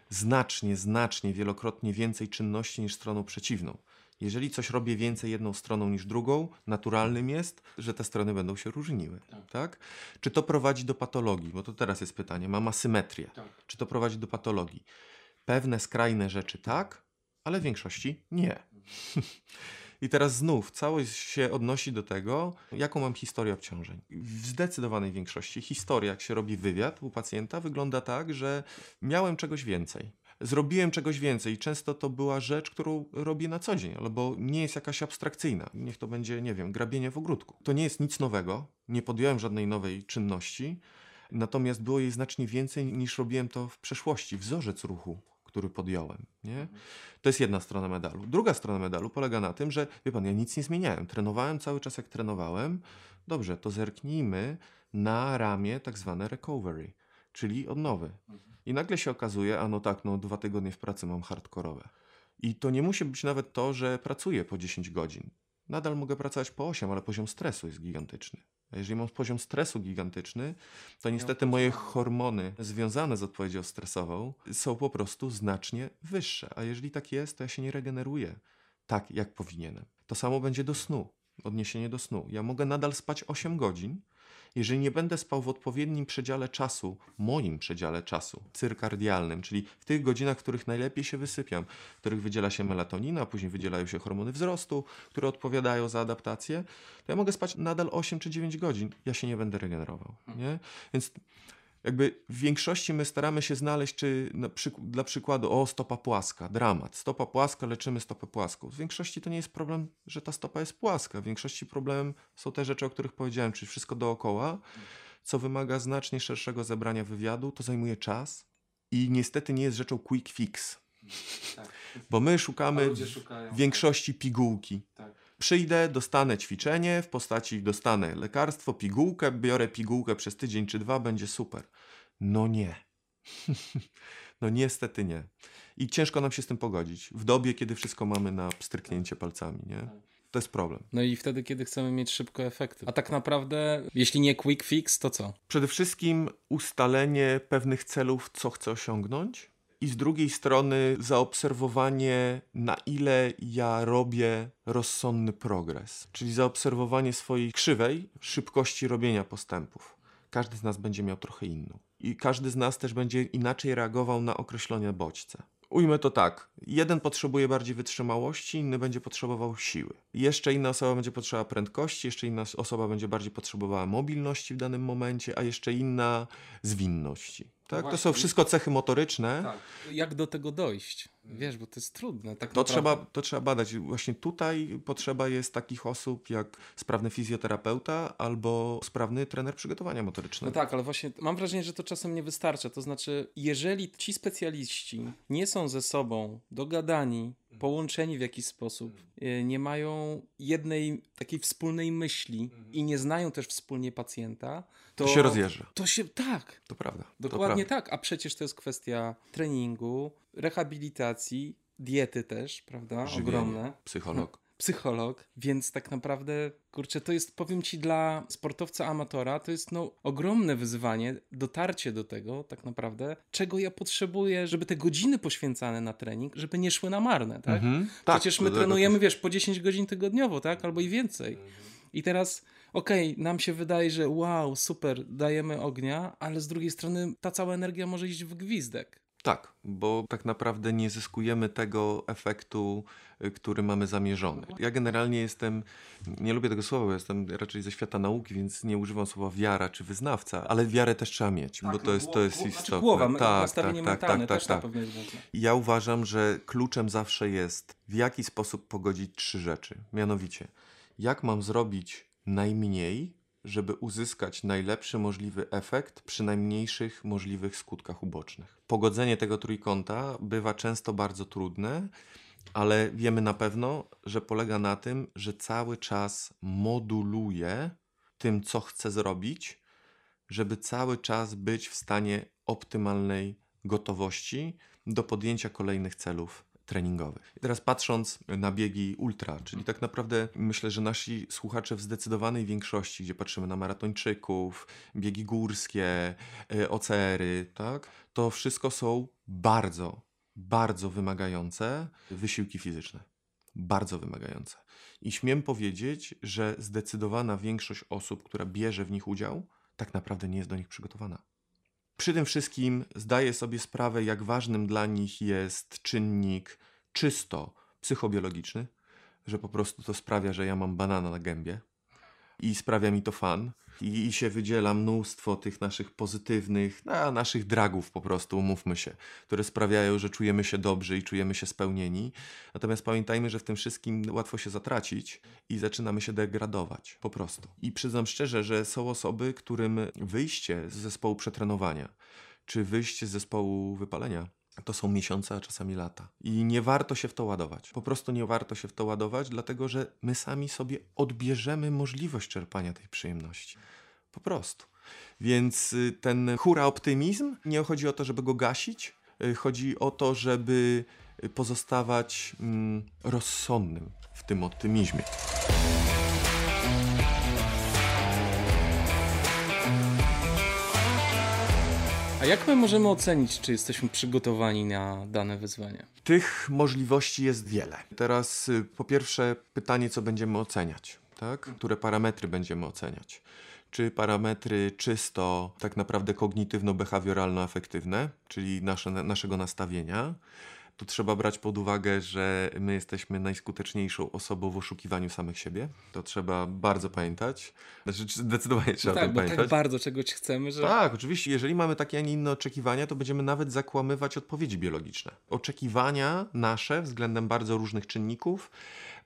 znacznie, znacznie, wielokrotnie więcej czynności niż stroną przeciwną. Jeżeli coś robię więcej jedną stroną niż drugą, naturalnym jest, że te strony będą się różniły. Tak. tak? Czy to prowadzi do patologii? Bo to teraz jest pytanie. Mam asymetrię. Tak. Czy to prowadzi do patologii? Pewne skrajne rzeczy tak, ale w większości nie. I teraz znów całość się odnosi do tego, jaką mam historię obciążeń. W zdecydowanej większości historia, jak się robi wywiad u pacjenta, wygląda tak, że miałem czegoś więcej. Zrobiłem czegoś więcej. Często to była rzecz, którą robię na co dzień, albo nie jest jakaś abstrakcyjna. Niech to będzie, nie wiem, grabienie w ogródku. To nie jest nic nowego, nie podjąłem żadnej nowej czynności, natomiast było jej znacznie więcej niż robiłem to w przeszłości. Wzorzec ruchu który podjąłem. Nie? To jest jedna strona medalu. Druga strona medalu polega na tym, że wie pan, ja nic nie zmieniałem. Trenowałem cały czas jak trenowałem. Dobrze, to zerknijmy na ramię tak zwane recovery, czyli odnowy. I nagle się okazuje, a no tak, no dwa tygodnie w pracy mam hardkorowe. I to nie musi być nawet to, że pracuję po 10 godzin. Nadal mogę pracować po 8, ale poziom stresu jest gigantyczny. Jeżeli mam poziom stresu gigantyczny, to niestety moje hormony związane z odpowiedzią stresową są po prostu znacznie wyższe. A jeżeli tak jest, to ja się nie regeneruję tak, jak powinienem. To samo będzie do snu, odniesienie do snu. Ja mogę nadal spać 8 godzin, jeżeli nie będę spał w odpowiednim przedziale czasu, moim przedziale czasu, cyrkardialnym, czyli w tych godzinach, w których najlepiej się wysypiam, w których wydziela się melatonina, później wydzielają się hormony wzrostu, które odpowiadają za adaptację, to ja mogę spać nadal 8 czy 9 godzin. Ja się nie będę regenerował. Nie? Więc jakby w większości my staramy się znaleźć, czy dla przykładu, o, stopa płaska, dramat. Stopa płaska, leczymy stopę płaską. W większości to nie jest problem, że ta stopa jest płaska. W większości problemem są te rzeczy, o których powiedziałem, czyli wszystko dookoła, co wymaga znacznie szerszego zebrania wywiadu, to zajmuje czas i niestety nie jest rzeczą quick fix. Tak. Bo my szukamy w większości pigułki. Tak. Przyjdę, dostanę ćwiczenie w postaci, dostanę lekarstwo, pigułkę, biorę pigułkę przez tydzień czy dwa, będzie super. No nie. no niestety nie. I ciężko nam się z tym pogodzić. W dobie, kiedy wszystko mamy na pstryknięcie palcami, nie? To jest problem. No i wtedy, kiedy chcemy mieć szybko efekty. A tak naprawdę, jeśli nie quick fix, to co? Przede wszystkim ustalenie pewnych celów, co chcę osiągnąć i z drugiej strony zaobserwowanie, na ile ja robię rozsądny progres, czyli zaobserwowanie swojej krzywej szybkości robienia postępów. Każdy z nas będzie miał trochę inną. I każdy z nas też będzie inaczej reagował na określone bodźce. Ujmę to tak. Jeden potrzebuje bardziej wytrzymałości, inny będzie potrzebował siły. Jeszcze inna osoba będzie potrzebowała prędkości, jeszcze inna osoba będzie bardziej potrzebowała mobilności w danym momencie, a jeszcze inna zwinności. Tak? To są wszystko cechy motoryczne. Tak. Jak do tego dojść? Wiesz, bo to jest trudne. Tak to, trzeba, to trzeba badać. Właśnie tutaj potrzeba jest takich osób jak sprawny fizjoterapeuta albo sprawny trener przygotowania motorycznego. No tak, ale właśnie mam wrażenie, że to czasem nie wystarcza. To znaczy, jeżeli ci specjaliści nie są ze sobą dogadani, połączeni w jakiś sposób, e, nie mają jednej takiej wspólnej myśli i nie znają też wspólnie pacjenta, to, to się rozjeżdża. To się, tak. To prawda. Dokładnie to prawda. tak, a przecież to jest kwestia treningu, rehabilitacji, diety też, prawda? Żywienie, Ogromne. Psycholog. Psycholog, więc tak naprawdę, kurczę, to jest, powiem ci, dla sportowca amatora, to jest no, ogromne wyzwanie, dotarcie do tego, tak naprawdę, czego ja potrzebuję, żeby te godziny poświęcane na trening, żeby nie szły na marne, tak? Mhm. tak Przecież my trenujemy, wiesz, po 10 godzin tygodniowo, tak? Albo i więcej. I teraz okej, okay, nam się wydaje, że wow, super, dajemy ognia, ale z drugiej strony ta cała energia może iść w gwizdek. Tak, bo tak naprawdę nie zyskujemy tego efektu, y, który mamy zamierzony. Ja generalnie jestem, nie lubię tego słowa, jestem raczej ze świata nauki, więc nie używam słowa wiara czy wyznawca, ale wiarę też trzeba mieć, tak, bo to jest, to jest znaczy istotne. Znaczy głowa, tak, tak, tak, tak, tak, tak. Ja uważam, że kluczem zawsze jest, w jaki sposób pogodzić trzy rzeczy. Mianowicie, jak mam zrobić najmniej, żeby uzyskać najlepszy możliwy efekt przy najmniejszych możliwych skutkach ubocznych. Pogodzenie tego trójkąta bywa często bardzo trudne, ale wiemy na pewno, że polega na tym, że cały czas moduluje tym, co chcę zrobić, żeby cały czas być w stanie optymalnej gotowości do podjęcia kolejnych celów treningowych. I teraz patrząc na biegi ultra, czyli tak naprawdę myślę, że nasi słuchacze w zdecydowanej większości, gdzie patrzymy na maratończyków, biegi górskie, e, OCR-y, tak, to wszystko są bardzo, bardzo wymagające wysiłki fizyczne. Bardzo wymagające. I śmiem powiedzieć, że zdecydowana większość osób, która bierze w nich udział, tak naprawdę nie jest do nich przygotowana. Przy tym wszystkim zdaję sobie sprawę, jak ważnym dla nich jest czynnik czysto psychobiologiczny, że po prostu to sprawia, że ja mam banana na gębie i sprawia mi to fan. I, i się wydziela mnóstwo tych naszych pozytywnych, na naszych dragów po prostu, umówmy się, które sprawiają, że czujemy się dobrze i czujemy się spełnieni. Natomiast pamiętajmy, że w tym wszystkim łatwo się zatracić i zaczynamy się degradować po prostu. I przyznam szczerze, że są osoby, którym wyjście z zespołu przetrenowania, czy wyjście z zespołu wypalenia to są miesiące, a czasami lata. I nie warto się w to ładować. Po prostu nie warto się w to ładować, dlatego że my sami sobie odbierzemy możliwość czerpania tej przyjemności. Po prostu. Więc y, ten hura optymizm, nie chodzi o to, żeby go gasić, y, chodzi o to, żeby pozostawać mm, rozsądnym w tym optymizmie. A jak my możemy ocenić, czy jesteśmy przygotowani na dane wyzwanie? Tych możliwości jest wiele. Teraz y, po pierwsze pytanie, co będziemy oceniać, tak? Które parametry będziemy oceniać? Czy parametry czysto tak naprawdę kognitywno-behawioralno-afektywne, czyli nasze, naszego nastawienia, tu trzeba brać pod uwagę, że my jesteśmy najskuteczniejszą osobą w oszukiwaniu samych siebie. To trzeba bardzo pamiętać. Znaczy, zdecydowanie trzeba tak, to pamiętać. Tak bardzo czegoś chcemy, że... Tak, oczywiście. Jeżeli mamy takie, a nie inne oczekiwania, to będziemy nawet zakłamywać odpowiedzi biologiczne. Oczekiwania nasze względem bardzo różnych czynników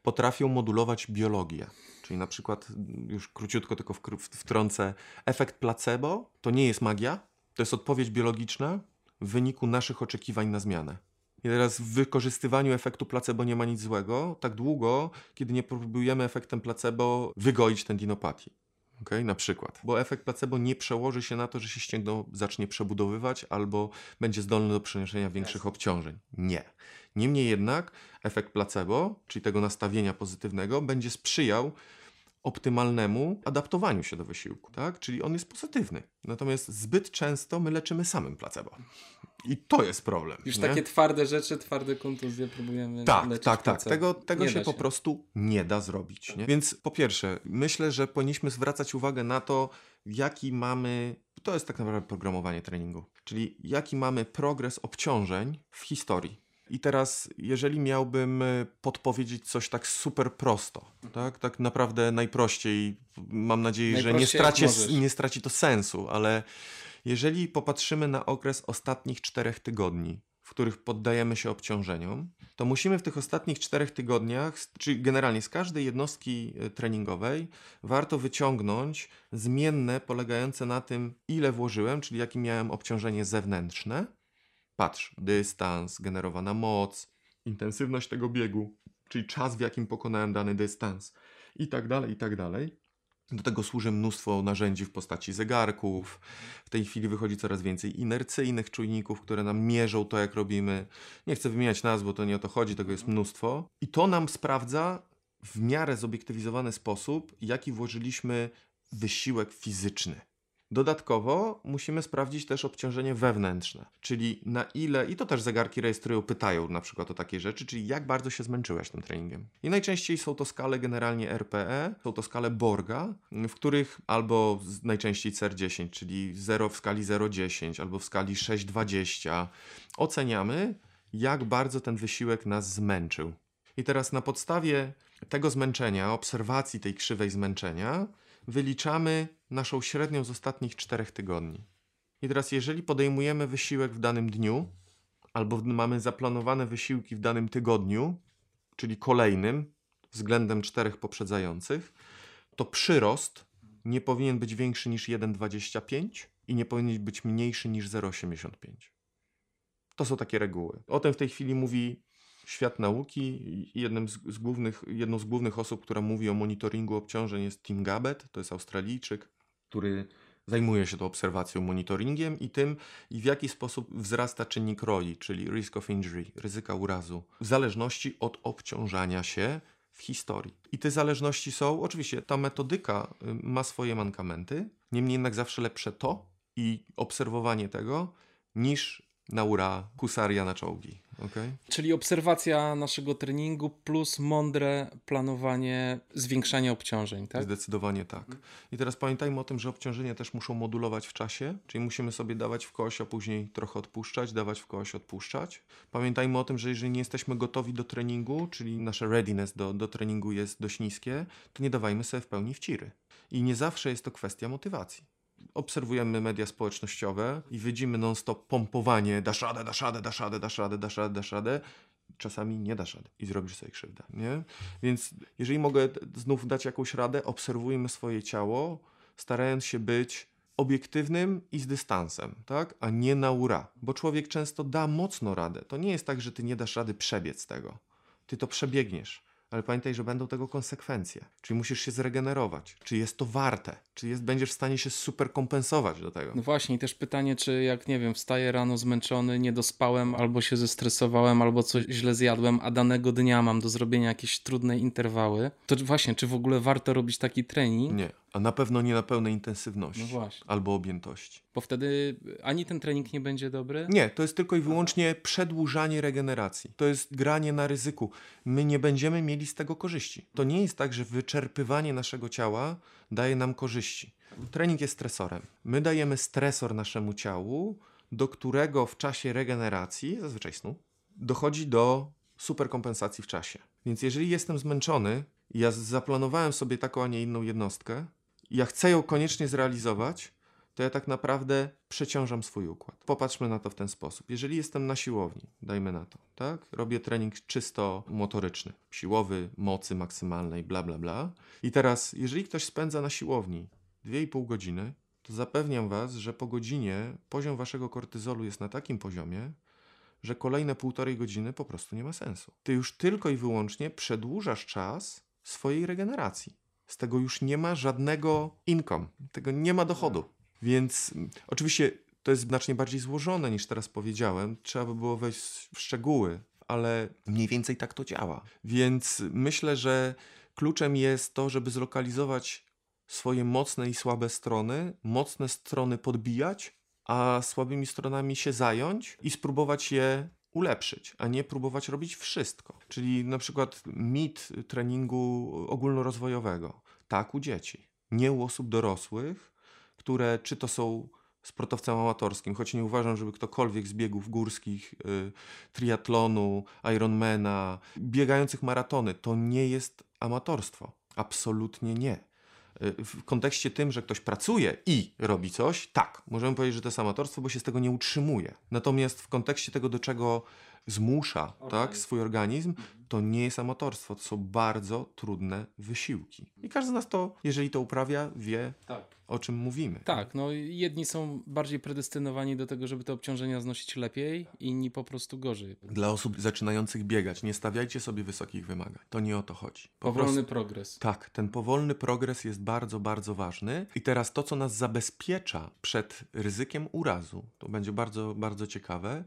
potrafią modulować biologię. Czyli na przykład, już króciutko tylko wtrącę, efekt placebo to nie jest magia, to jest odpowiedź biologiczna w wyniku naszych oczekiwań na zmianę. I teraz w wykorzystywaniu efektu placebo nie ma nic złego, tak długo, kiedy nie próbujemy efektem placebo wygoić tendinopatii. Okay? Na przykład. Bo efekt placebo nie przełoży się na to, że się ścięgno zacznie przebudowywać albo będzie zdolny do przenoszenia większych obciążeń. Nie. Niemniej jednak efekt placebo, czyli tego nastawienia pozytywnego, będzie sprzyjał optymalnemu adaptowaniu się do wysiłku, tak? Czyli on jest pozytywny. Natomiast zbyt często my leczymy samym placebo. I to jest problem. Już nie? takie twarde rzeczy, twarde kontuzje próbujemy Tak, leczyć tak, tak. placebo. Tego, tego się da po prostu nie da zrobić. Nie? Więc po pierwsze, myślę, że powinniśmy zwracać uwagę na to, jaki mamy. To jest tak naprawdę programowanie treningu. Czyli jaki mamy progres obciążeń w historii. I teraz, jeżeli miałbym e, podpowiedzieć coś tak super prosto, tak, tak naprawdę najprościej, mam nadzieję, że nie Najprościej, jak straci, możesz. nie straci to sensu, ale jeżeli popatrzymy na okres ostatnich czterech tygodni, w których poddajemy się obciążeniom, to musimy w tych ostatnich czterech tygodniach, czyli generalnie z każdej jednostki e, treningowej, warto wyciągnąć zmienne polegające na tym, ile włożyłem, czyli jakie miałem obciążenie zewnętrzne. Patrz, dystans, generowana moc, intensywność tego biegu, czyli czas, w jakim pokonałem dany dystans i tak dalej, i tak dalej. Do tego służy mnóstwo narzędzi w postaci zegarków. W tej chwili wychodzi coraz więcej inercyjnych czujników, które nam mierzą to, jak robimy. Nie chcę wymieniać nazw, bo to nie o to chodzi, tego jest mnóstwo. I to nam sprawdza w miarę zobiektywizowany sposób, jaki włożyliśmy wysiłek fizyczny. Dodatkowo musimy sprawdzić też obciążenie wewnętrzne, czyli na ile, i to też zegarki rejestrują, pytają na przykład o takie rzeczy, czyli jak bardzo się zmęczyłeś tym treningiem. I najczęściej są to skale generalnie RPE, są to skale Borga, w których albo najczęściej CER10, czyli 0 w skali 0,10 albo w skali 6,20 oceniamy, jak bardzo ten wysiłek nas zmęczył. I teraz na podstawie tego zmęczenia, obserwacji tej krzywej zmęczenia, wyliczamy naszą średnią z ostatnich czterech tygodni. I teraz, jeżeli podejmujemy wysiłek w danym dniu, albo mamy zaplanowane wysiłki w danym tygodniu, czyli kolejnym względem czterech poprzedzających, to przyrost nie powinien być większy niż 1,25 i nie powinien być mniejszy niż 0,85. To są takie reguły. O tym w tej chwili mówi świat nauki jednym z, z głównych, jedną z głównych osób, która mówi o monitoringu obciążeń jest Tim Gabbett, to jest Australijczyk, który zajmuje się tą obserwacją, monitoringiem i tym, i w jaki sposób wzrasta czynnik ROI, czyli risk of injury, ryzyka urazu, w zależności od obciążania się w historii. I te zależności są, oczywiście ta metodyka y, ma swoje mankamenty, niemniej jednak zawsze lepsze to i obserwowanie tego, niż naura husaria na czołgi. Okay? Czyli obserwacja naszego treningu plus mądre planowanie zwiększania obciążeń, tak? Zdecydowanie tak. I teraz pamiętajmy o tym, że obciążenia też muszą modulować w czasie, czyli musimy sobie dawać w kość, a później trochę odpuszczać, dawać w kość, odpuszczać. Pamiętajmy o tym, że jeżeli nie jesteśmy gotowi do treningu, czyli nasze readiness do, do treningu jest dość niskie, to nie dawajmy sobie w pełni wciry. I nie zawsze jest to kwestia motywacji. Obserwujemy media społecznościowe i widzimy non-stop pompowanie dasz radę, dasz radę, dasz radę, dasz radę, dasz radę, dasz radę. Czasami nie dasz rady i zrobisz sobie krzywdę, nie? Więc jeżeli mogę znów dać jakąś radę, obserwujmy swoje ciało, starając się być obiektywnym i z dystansem, tak? A nie na ura. Bo człowiek często da mocno radę. To nie jest tak, że ty nie dasz rady przebiec tego. Ty to przebiegniesz. Ale pamiętaj, że będą tego konsekwencje. Czyli musisz się zregenerować. Czy jest to warte? Czy jest, będziesz w stanie się super kompensować do tego? No właśnie, i też pytanie, czy jak nie wiem, wstaję rano zmęczony, nie dospałem, albo się zestresowałem, albo coś źle zjadłem, a danego dnia mam do zrobienia jakieś trudne interwały, to właśnie, czy w ogóle warto robić taki trening? Nie. A na pewno nie na pełnej intensywności. No właśnie. Albo objętości. Bo wtedy ani ten trening nie będzie dobry. Nie, to jest tylko i wyłącznie przedłużanie regeneracji. To jest granie na ryzyku. My nie będziemy mieli z tego korzyści. To nie jest tak, że wyczerpywanie naszego ciała daje nam korzyści. Trening jest stresorem. My dajemy stresor naszemu ciału, do którego w czasie regeneracji, zazwyczaj snu, dochodzi do superkompensacji w czasie. Więc jeżeli jestem zmęczony i ja zaplanowałem sobie taką, a nie inną jednostkę ja chcę ją koniecznie zrealizować, to ja tak naprawdę przeciążam swój układ. Popatrzmy na to w ten sposób. Jeżeli jestem na siłowni, dajmy na to, tak? Robię trening czysto motoryczny, siłowy, mocy maksymalnej, bla, bla, bla. I teraz, jeżeli ktoś spędza na siłowni 2,5 godziny, to zapewniam Was, że po godzinie poziom Waszego kortyzolu jest na takim poziomie, że kolejne półtorej godziny po prostu nie ma sensu. Ty już tylko i wyłącznie przedłużasz czas swojej regeneracji. Z tego już nie ma żadnego income, tego nie ma dochodu. Więc mm, oczywiście to jest znacznie bardziej złożone niż teraz powiedziałem. Trzeba by było wejść w szczegóły, ale mniej więcej tak to działa. Więc myślę, że Kluczem jest to, żeby zlokalizować swoje mocne i słabe strony, mocne strony podbijać, a słabymi stronami się zająć i spróbować je ulepszyć, a nie próbować robić wszystko. Czyli na przykład mit treningu ogólnorozwojowego. Tak u dzieci. Nie u osób dorosłych, które czy to są sportowcem amatorskim, choć nie uważam, żeby ktokolwiek z biegów górskich, y, triatlonu, Ironmana, biegających maratony, to nie jest amatorstwo. Absolutnie nie. Y, w kontekście tym, że ktoś pracuje i robi coś, tak, możemy powiedzieć, że to jest amatorstwo, bo się z tego nie utrzymuje. Natomiast w kontekście tego, do czego zmusza okay. tak, swój organizm, to nie jest amatorstwo. To są bardzo trudne wysiłki. I każdy z nas to, jeżeli to uprawia, wie, tak. o czym mówimy. Tak, no jedni są bardziej predestynowani do tego, żeby te obciążenia znosić lepiej, inni po prostu gorzej. Dla osób zaczynających biegać, nie stawiajcie sobie wysokich wymagań. To nie o to chodzi. Po powolny prostu, progres. Tak, ten powolny progres jest bardzo, bardzo ważny. I teraz to, co nas zabezpiecza przed ryzykiem urazu, to będzie bardzo, bardzo ciekawe,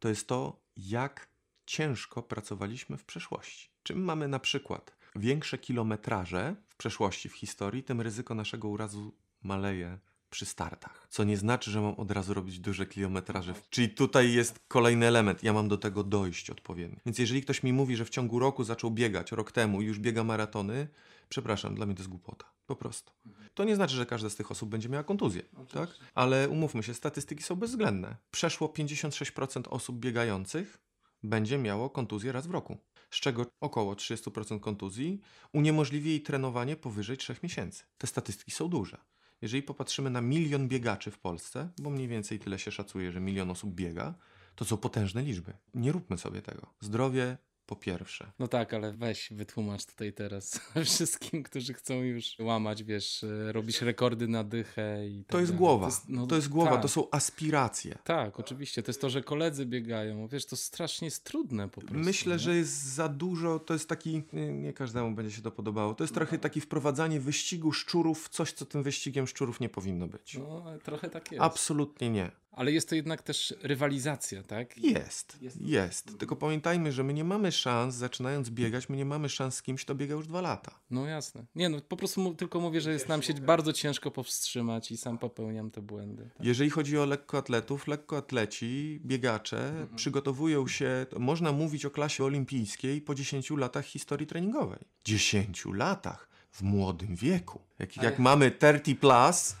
to jest to, jak ciężko pracowaliśmy w przeszłości. Czym mamy na przykład większe kilometraże w przeszłości, w historii, tym ryzyko naszego urazu maleje przy startach. Co nie znaczy, że mam od razu robić duże kilometraże. Czyli tutaj jest kolejny element. Ja mam do tego dojść odpowiednio. Więc jeżeli ktoś mi mówi, że w ciągu roku zaczął biegać, rok temu i już biega maratony, przepraszam, dla mnie to jest głupota. Po prostu. To nie znaczy, że każda z tych osób będzie miała kontuzję, tak? Ale umówmy się, statystyki są bezwzględne. Przeszło 56% osób biegających będzie miało kontuzję raz w roku, z czego około 30% kontuzji uniemożliwi jej trenowanie powyżej 3 miesięcy. Te statystyki są duże. Jeżeli popatrzymy na milion biegaczy w Polsce, bo mniej więcej tyle się szacuje, że milion osób biega, to są potężne liczby. Nie róbmy sobie tego. Zdrowie po pierwsze. No tak, ale weź wytłumacz tutaj teraz wszystkim, którzy chcą już łamać, wiesz, robić rekordy na dychę i tak To jest głowa. To jest, no, to jest głowa, tak. to są aspiracje. Tak, oczywiście. To jest to, że koledzy biegają. Wiesz, to strasznie jest trudne po prostu. Myślę, nie? że jest za dużo, to jest taki, nie, nie, każdemu będzie się to podobało, to jest trochę taki wprowadzanie wyścigu szczurów w coś, co tym wyścigiem szczurów nie powinno być. No, trochę tak jest. Absolutnie nie. Ale jest to jednak też rywalizacja, tak? Jest, jest, jest. Tylko pamiętajmy, że my nie mamy szans, zaczynając biegać, my nie mamy szans z kimś, kto biega już dwa lata. No jasne. Nie, no po prostu mu, tylko mówię, że jest nam się bardzo ciężko powstrzymać i sam popełniam te błędy. Tak? Jeżeli chodzi o lekkoatletów, lekkoatleci, biegacze mhm. przygotowują się, można mówić o klasie olimpijskiej po 10 latach historii treningowej. 10 latach w młodym wieku. Jak, jak mamy 30 plus,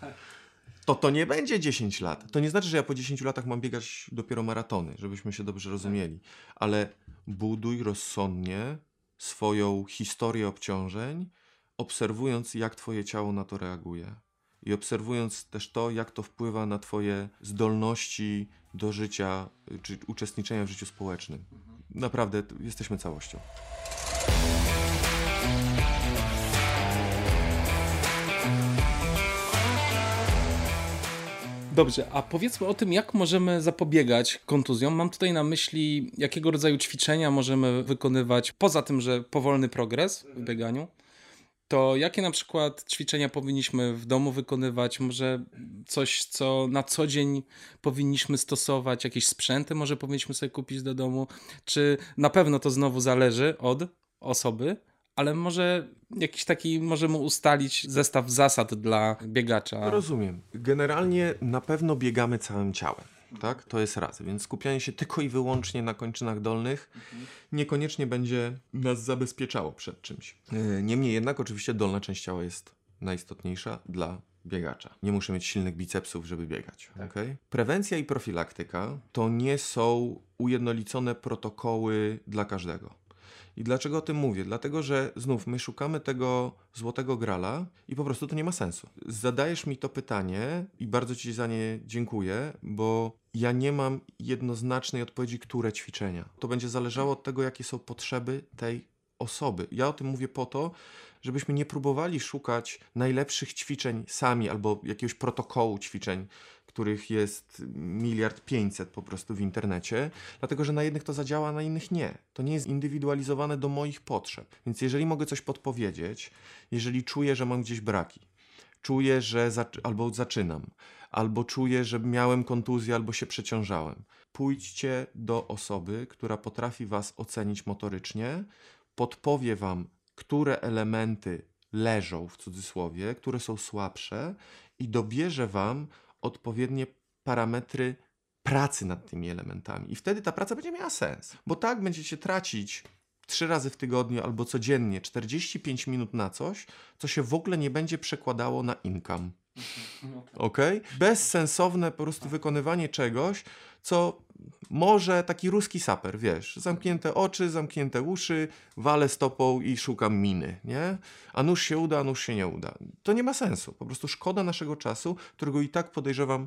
to to nie będzie 10 lat. To nie znaczy, że ja po 10 latach mam biegać dopiero maratony, żebyśmy się dobrze rozumieli. Ale buduj rozsądnie swoją historię obciążeń, obserwując, jak Twoje ciało na to reaguje. I obserwując też to, jak to wpływa na Twoje zdolności do życia, czy uczestniczenia w życiu społecznym. Naprawdę, jesteśmy całością. Dobrze, a powiedzmy o tym, jak możemy zapobiegać kontuzjom. Mam tutaj na myśli, jakiego rodzaju ćwiczenia możemy wykonywać, poza tym, że powolny progres w bieganiu. To jakie na przykład ćwiczenia powinniśmy w domu wykonywać? Może coś, co na co dzień powinniśmy stosować? Jakieś sprzęty może powinniśmy sobie kupić do domu? Czy na pewno to znowu zależy od osoby? Ale może jakiś taki możemy ustalić zestaw zasad dla biegacza. Rozumiem. Generalnie na pewno biegamy całym ciałem. Tak, to jest raz, więc skupianie się tylko i wyłącznie na kończynach dolnych niekoniecznie będzie nas zabezpieczało przed czymś. E, niemniej jednak, oczywiście, dolna część ciała jest najistotniejsza dla biegacza. Nie muszę mieć silnych bicepsów, żeby biegać. Tak. Okay? Prewencja i profilaktyka to nie są ujednolicone protokoły dla każdego. I dlaczego o tym mówię? Dlatego, że znów my szukamy tego złotego grala i po prostu to nie ma sensu. Zadajesz mi to pytanie i bardzo Ci za nie dziękuję, bo ja nie mam jednoznacznej odpowiedzi, które ćwiczenia. To będzie zależało od tego, jakie są potrzeby tej osoby. Ja o tym mówię po to, żebyśmy nie próbowali szukać najlepszych ćwiczeń sami albo jakiegoś protokołu ćwiczeń, których jest miliard pięćset po prostu w internecie, dlatego że na jednych to zadziała, na innych nie. To nie jest indywidualizowane do moich potrzeb. Więc jeżeli mogę coś podpowiedzieć, jeżeli czuję, że mam gdzieś braki, czuję, że zac albo zaczynam, albo czuję, że miałem kontuzję, albo się przeciążałem, pójdźcie do osoby, która potrafi Was ocenić motorycznie, podpowie Wam, które elementy leżą w cudzysłowie, które są słabsze i dobierze Wam odpowiednie parametry pracy nad tymi elementami. I wtedy ta praca będzie miała sens. Bo tak będziecie tracić trzy razy w tygodniu albo codziennie 45 minut na coś, co się w ogóle nie będzie przekładało na income. Ok? Bezsensowne po prostu wykonywanie czegoś, co może taki ruski saper, wiesz, zamknięte oczy, zamknięte uszy, walę stopą i szukam miny, nie? A nóż się uda, a nóż się nie uda. To nie ma sensu. Po prostu szkoda naszego czasu, którego i tak podejrzewam,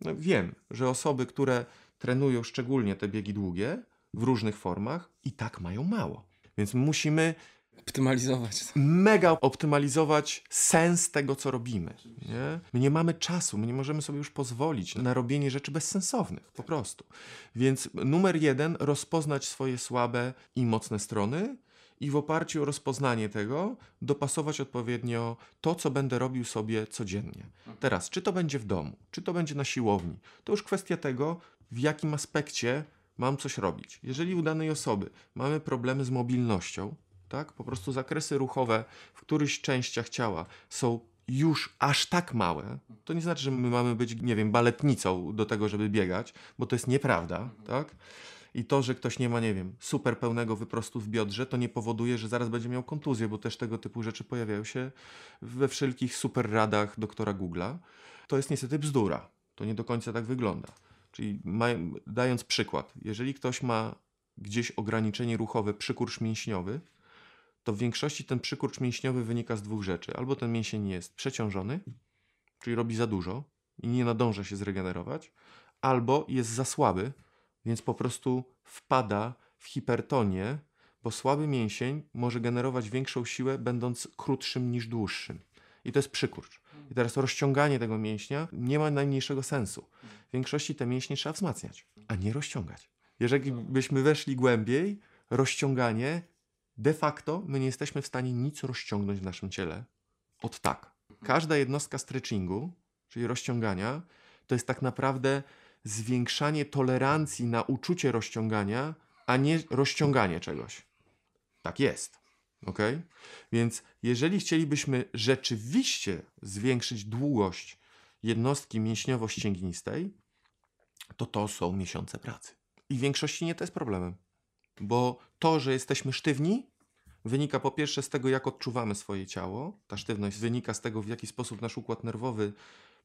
no wiem, że osoby, które trenują szczególnie te biegi długie w różnych formach, i tak mają mało. Więc musimy Optymalizować. mega optymalizować sens tego, co robimy. Nie? My nie mamy czasu, my nie możemy sobie już pozwolić na robienie rzeczy bezsensownych, po prostu. Więc numer jeden, rozpoznać swoje słabe i mocne strony i w oparciu o rozpoznanie tego dopasować odpowiednio to, co będę robił sobie codziennie. Teraz, czy to będzie w domu, czy to będzie na siłowni, to już kwestia tego, w jakim aspekcie mam coś robić. Jeżeli u danej osoby mamy problemy z mobilnością, tak? Po prostu zakresy ruchowe w którychś częściach ciała są już aż tak małe, to nie znaczy, że my mamy być, nie wiem, baletnicą do tego, żeby biegać, bo to jest nieprawda, tak? I to, że ktoś nie ma, nie wiem, super pełnego wyprostu w biodrze, to nie powoduje, że zaraz będzie miał kontuzję, bo też tego typu rzeczy pojawiają się we wszelkich super radach doktora Google'a. To jest niestety bzdura. To nie do końca tak wygląda. Czyli maj- dając przykład, jeżeli ktoś ma gdzieś ograniczenie ruchowe, przykurcz mięśniowy, to w większości ten przykurcz mięśniowy wynika z dwóch rzeczy. Albo ten mięsień jest przeciążony, czyli robi za dużo i nie nadąża się zregenerować, albo jest za słaby, więc po prostu wpada w hipertonię, bo słaby mięsień może generować większą siłę, będąc krótszym niż dłuższym. I to jest przykurcz. I teraz rozciąganie tego mięśnia nie ma najmniejszego sensu. W większości te mięśnie trzeba wzmacniać, a nie rozciągać. Jeżeli byśmy weszli głębiej, rozciąganie de facto my nie jesteśmy w stanie nic rozciągnąć w naszym ciele od tak. Każda jednostka stretchingu, czyli rozciągania, to jest tak naprawdę zwiększanie tolerancji na uczucie rozciągania, a nie rozciąganie czegoś. Tak jest. Ok? Więc jeżeli chcielibyśmy rzeczywiście zwiększyć długość jednostki mięśniowo-ścięgnistej, to to są miesiące pracy. I w większości nie to jest problemem. Bo to, że jesteśmy sztywni, wynika po pierwsze z tego, jak odczuwamy swoje ciało. Ta sztywność wynika z tego, w jaki sposób nasz układ nerwowy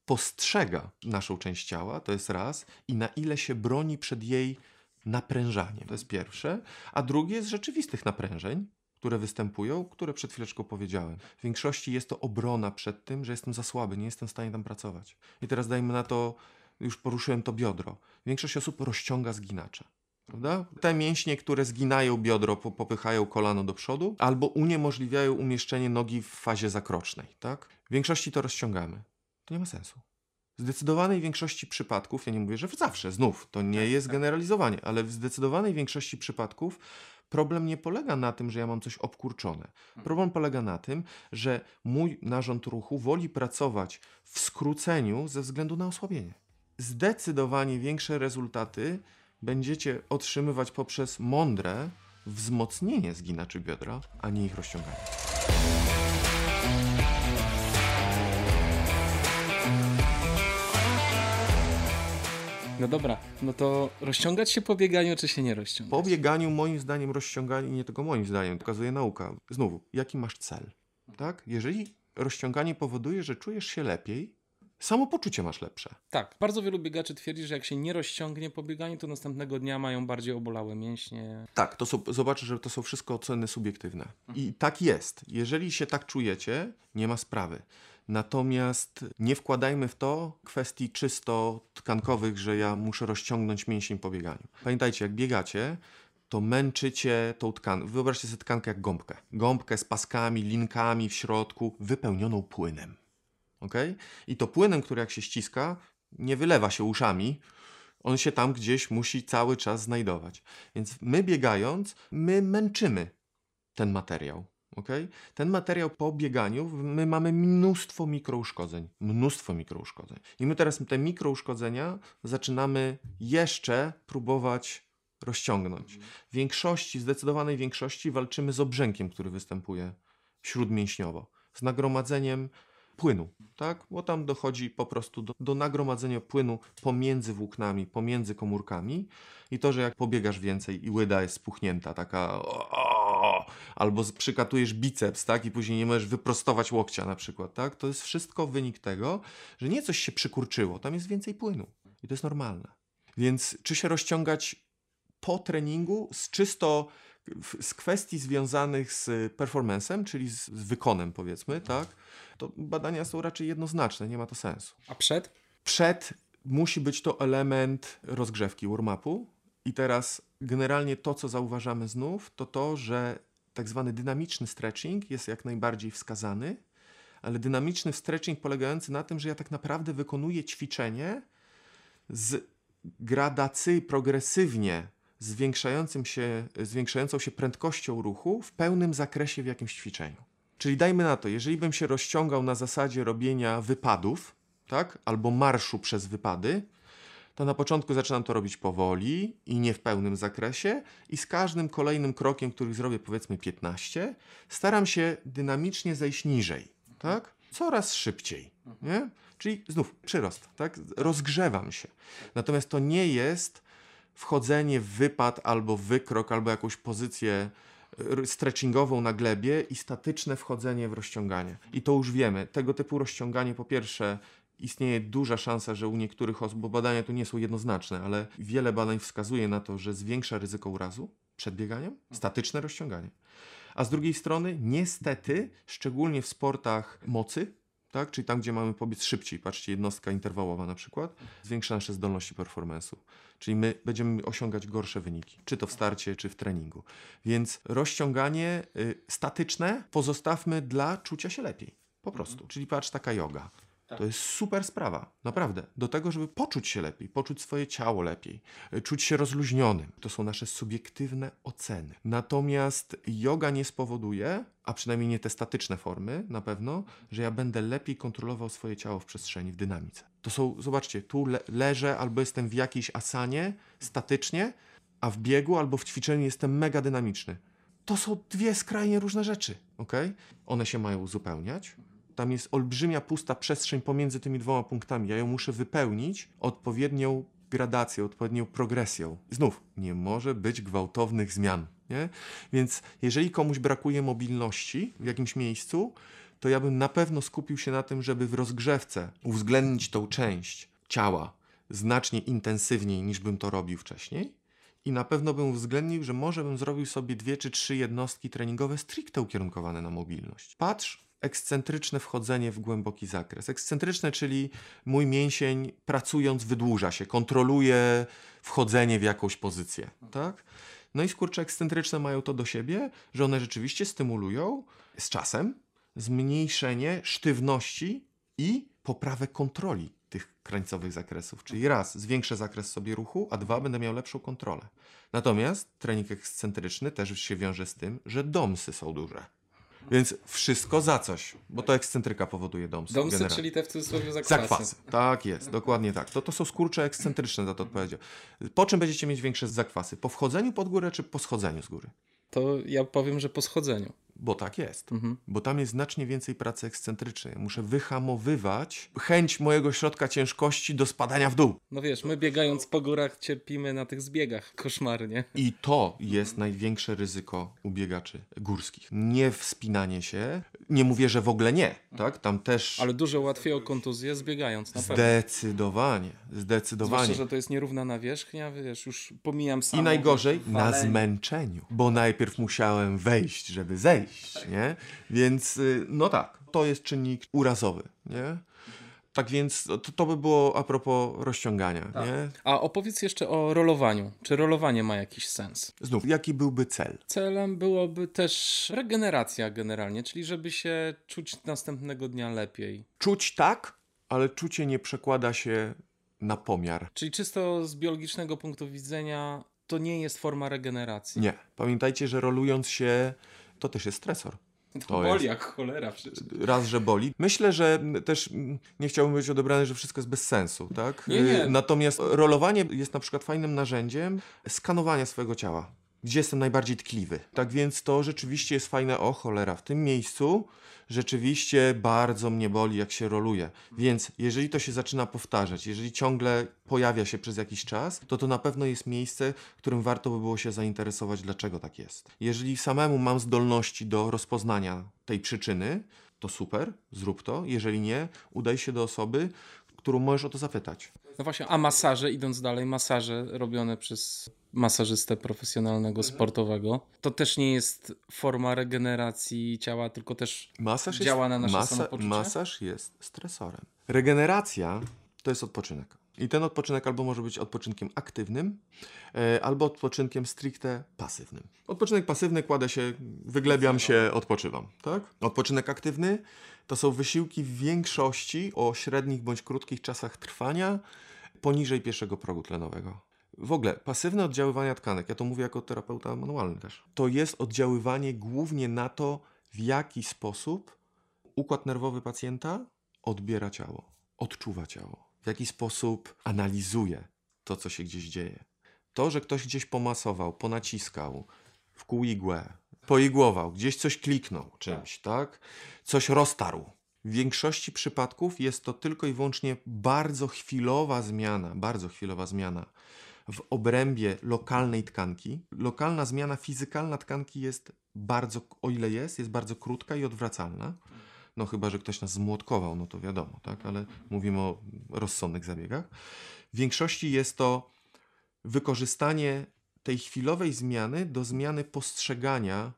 postrzega naszą część ciała, to jest raz, i na ile się broni przed jej naprężaniem. To jest pierwsze. A drugie z rzeczywistych naprężeń, które występują, które przed chwileczką powiedziałem. W większości jest to obrona przed tym, że jestem za słaby, nie jestem w stanie tam pracować. I teraz dajmy na to, już poruszyłem to biodro. Większość osób rozciąga zginacze. Prawda? Te mięśnie, które zginają biodro, po- popychają kolano do przodu, albo uniemożliwiają umieszczenie nogi w fazie zakrocznej. Tak? W większości to rozciągamy. To nie ma sensu. W zdecydowanej większości przypadków, ja nie mówię, że zawsze, znów, to nie jest generalizowanie, ale w zdecydowanej większości przypadków problem nie polega na tym, że ja mam coś obkurczone. Problem polega na tym, że mój narząd ruchu woli pracować w skróceniu ze względu na osłabienie. Zdecydowanie większe rezultaty będziecie otrzymywać poprzez mądre wzmocnienie zginaczy biodra, a nie ich rozciąganie. No dobra, no to rozciągać się po bieganiu, czy się nie rozciągać? Po bieganiu, moim zdaniem, rozciąganie, nie tylko moim zdaniem, pokazuje nauka. Znowu, jaki masz cel? Tak? Jeżeli rozciąganie powoduje, że czujesz się lepiej, samopoczucie masz lepsze. Tak, bardzo wielu biegaczy twierdzi, że jak się nie rozciągnie po bieganiu, to następnego dnia mają bardziej obolałe mięśnie. Tak, to są, zobaczę, że to są wszystko oceny subiektywne. I tak jest. Jeżeli się tak czujecie, nie ma sprawy. Natomiast nie wkładajmy w to kwestii czysto tkankowych, że ja muszę rozciągnąć mięsień po bieganiu. Pamiętajcie, jak biegacie, to męczycie tą tkankę. Wyobraźcie sobie tkankę jak gąbkę. Gąbkę z paskami, linkami w środku, wypełnioną płynem. Ok? I to płynem, który jak się ściska, nie wylewa się uszami, on się tam gdzieś musi cały czas znajdować. Więc my biegając, my męczymy ten materiał. Ten materiał po bieganiu, my mamy mnóstwo mikrouszkodzeń. Mnóstwo mikrouszkodzeń. I my teraz te mikrouszkodzenia zaczynamy jeszcze próbować rozciągnąć. W większości, zdecydowanej większości walczymy z obrzękiem, który występuje śródmięśniowo, z nagromadzeniem płynu, tak? Bo tam dochodzi po prostu do, do nagromadzenia płynu pomiędzy włóknami, pomiędzy komórkami i to, że jak pobiegasz więcej i łyda jest spuchnięta, taka albo przykatujesz biceps, tak? I później nie możesz wyprostować łokcia na przykład, tak? To jest wszystko wynik tego, że nie coś się przykurczyło, tam jest więcej płynu i to jest normalne. Więc czy się rozciągać po treningu z czysto z kwestii związanych z performance'em, czyli z, z wykonem powiedzmy, tak? To badania są raczej jednoznaczne, nie ma to sensu. A przed? Przed musi być to element rozgrzewki warm-upu i teraz generalnie to, co zauważamy znów, to to, że tak zwany dynamiczny stretching jest jak najbardziej wskazany, ale dynamiczny stretching polegający na tym, że ja tak naprawdę wykonuję ćwiczenie z gradacji progresywnie zwiększającym się, zwiększającą się prędkością ruchu w pełnym zakresie w jakimś ćwiczeniu. Czyli dajmy na to, jeżeli bym się rozciągał na zasadzie robienia wypadów, tak, albo marszu przez wypady, to na początku zaczynam to robić powoli i nie w pełnym zakresie, i z każdym kolejnym krokiem, który zrobię powiedzmy 15, staram się dynamicznie zejść niżej, tak? Coraz szybciej, nie? Czyli znów przyrost, tak? Rozgrzewam się. Natomiast to nie jest wchodzenie w wypad albo wykrok, albo jakąś pozycję r- stretchingową na glebie i statyczne wchodzenie w rozciąganie. I to już wiemy. Tego typu rozciąganie po pierwsze istnieje duża szansa, że u niektórych osób, bo badania tu nie są jednoznaczne, ale wiele badań wskazuje na to, że zwiększa ryzyko urazu przed bieganiem, statyczne rozciąganie. A z drugiej strony, niestety, szczególnie w sportach mocy, tak, czyli tam, gdzie mamy pobiec szybciej, patrzcie, jednostka interwałowa na przykład, zwiększa nasze zdolności performance'u. Czyli my będziemy osiągać gorsze wyniki, czy to w starcie, czy w treningu. Więc rozciąganie y, statyczne pozostawmy dla czucia się lepiej. Po prostu. Czyli patrz, taka yoga. To jest super sprawa, naprawdę. Do tego, żeby poczuć się lepiej, poczuć swoje ciało lepiej, y, czuć się rozluźnionym. To są nasze subiektywne oceny. Natomiast yoga nie spowoduje, a przynajmniej nie te statyczne formy, na pewno, że ja będę lepiej kontrolował swoje ciało w przestrzeni, w dynamice. To są, zobaczcie, tu le leżę albo jestem w jakiejś asanie statycznie, a w biegu albo w ćwiczeniu jestem mega dynamiczny. To są dwie skrajnie różne rzeczy, ok? One się mają uzupełniać. Tam jest olbrzymia pusta przestrzeń pomiędzy tymi dwoma punktami. Ja ją muszę wypełnić odpowiednią gradacją, odpowiednią progresją. Znów, nie może być gwałtownych zmian, nie? Więc jeżeli komuś brakuje mobilności w jakimś miejscu, to ja bym na pewno skupił się na tym, żeby w rozgrzewce uwzględnić tą część ciała znacznie intensywniej niż bym to robił wcześniej. I na pewno bym uwzględnił, że może bym zrobił sobie dwie czy trzy jednostki treningowe stricte ukierunkowane na mobilność. Patrz, ekscentryczne wchodzenie w głęboki zakres. Ekscentryczne, czyli mój mięsień pracując wydłuża się, kontroluje wchodzenie w jakąś pozycję, tak? No i skurcze ekscentryczne mają to do siebie, że one rzeczywiście stymulują z czasem zmniejszenie sztywności i poprawę kontroli tych krańcowych zakresów. Czyli raz, zwiększę zakres sobie ruchu, a dwa, będę miał lepszą kontrolę. Natomiast trening ekscentryczny też się wiąże z tym, że domsy są duże. Więc wszystko za coś, bo to ekscentryka powoduje domsy. Domsy, generalnie. czyli te w cudzysłowie zakwasy. Zakwasy. Tak jest, dokładnie tak. To, to są skurcze ekscentryczne, za to odpowiedział. Po czym będziecie mieć większe zakwasy? Po wchodzeniu pod górę, czy po schodzeniu z góry? To ja powiem, że po schodzeniu. Bo tak jest. Mhm. Bo tam jest znacznie więcej pracy ekscentrycznej. Muszę wyhamowywać chęć mojego środka ciężkości do spadania w dół. No wiesz, my biegając po górach cierpimy na tych zbiegach koszmarnie. I to jest największe ryzyko u biegaczy górskich. Nie wspinanie się. Nie mówię, że w ogóle nie. Tak? Tam też Ale dużo łatwiej o kontuzję zbiegając, na pewno. zdecydowanie. Zwłaszcza, Zdecydowanie. że to jest nierówna nawierzchnia, wiesz, już pomijam samo I najgorzej na zmęczeniu, bo najpierw musiałem wejść, żeby zejść, nie? Więc y, no tak, to jest czynnik urazowy, nie? Tak więc to, to by było a propos rozciągania, nie? A opowiedz jeszcze o rolowaniu. Czy rolowanie ma jakiś sens? Znów, jaki byłby cel? Celem byłoby też regeneracja generalnie, czyli żeby się czuć następnego dnia lepiej. Czuć tak, ale czucie nie przekłada się na pomiar. Czyli czysto z biologicznego punktu widzenia to nie jest forma regeneracji. Nie. Pamiętajcie, że rolując się, to też jest stresor. To, to boli jest. jak cholera przecież. Raz, że boli. Myślę, że też nie chciałbym być odebrany, że wszystko jest bez sensu, tak? Nie, nie. Natomiast rolowanie jest na przykład fajnym narzędziem skanowania swojego ciała gdzie jestem najbardziej tkliwy. Tak więc to rzeczywiście jest fajne, o cholera, w tym miejscu rzeczywiście bardzo mnie boli, jak się roluje. Więc jeżeli to się zaczyna powtarzać, jeżeli ciągle pojawia się przez jakiś czas, to to na pewno jest miejsce, którym warto by było się zainteresować, dlaczego tak jest. Jeżeli samemu mam zdolności do rozpoznania tej przyczyny, to super, zrób to. Jeżeli nie, udaj się do osoby, którą możesz o to zapytać. No właśnie, a masaże, idąc dalej, masaże robione przez masażystę profesjonalnego, mhm. sportowego, to też nie jest forma regeneracji ciała, tylko też masaż działa jest, na nasze masa, samopoczucie? Masaż jest stresorem. Regeneracja to jest odpoczynek. I ten odpoczynek albo może być odpoczynkiem aktywnym, e, albo odpoczynkiem stricte pasywnym. Odpoczynek pasywny kładę się, wyglebiam się, odpoczywam. Tak? Odpoczynek aktywny to są wysiłki w większości o średnich bądź krótkich czasach trwania poniżej pierwszego progu tlenowego. W ogóle pasywne oddziaływanie tkanek, ja to mówię jako terapeuta manualny też, to jest oddziaływanie głównie na to, w jaki sposób układ nerwowy pacjenta odbiera ciało, odczuwa ciało, w jaki sposób analizuje to, co się gdzieś dzieje. To, że ktoś gdzieś pomasował, ponaciskał, wkół igłę, poigłował, gdzieś coś kliknął czymś, tak? Coś roztarł. W większości przypadków jest to tylko i wyłącznie bardzo chwilowa zmiana, bardzo chwilowa zmiana w obrębie lokalnej tkanki. Lokalna zmiana fizykalna tkanki jest bardzo, o ile jest, jest bardzo krótka i odwracalna. No chyba, że ktoś nas zmłotkował, no to wiadomo, tak? Ale mówimy o rozsądnych zabiegach. W większości jest to wykorzystanie tej chwilowej zmiany do zmiany postrzegania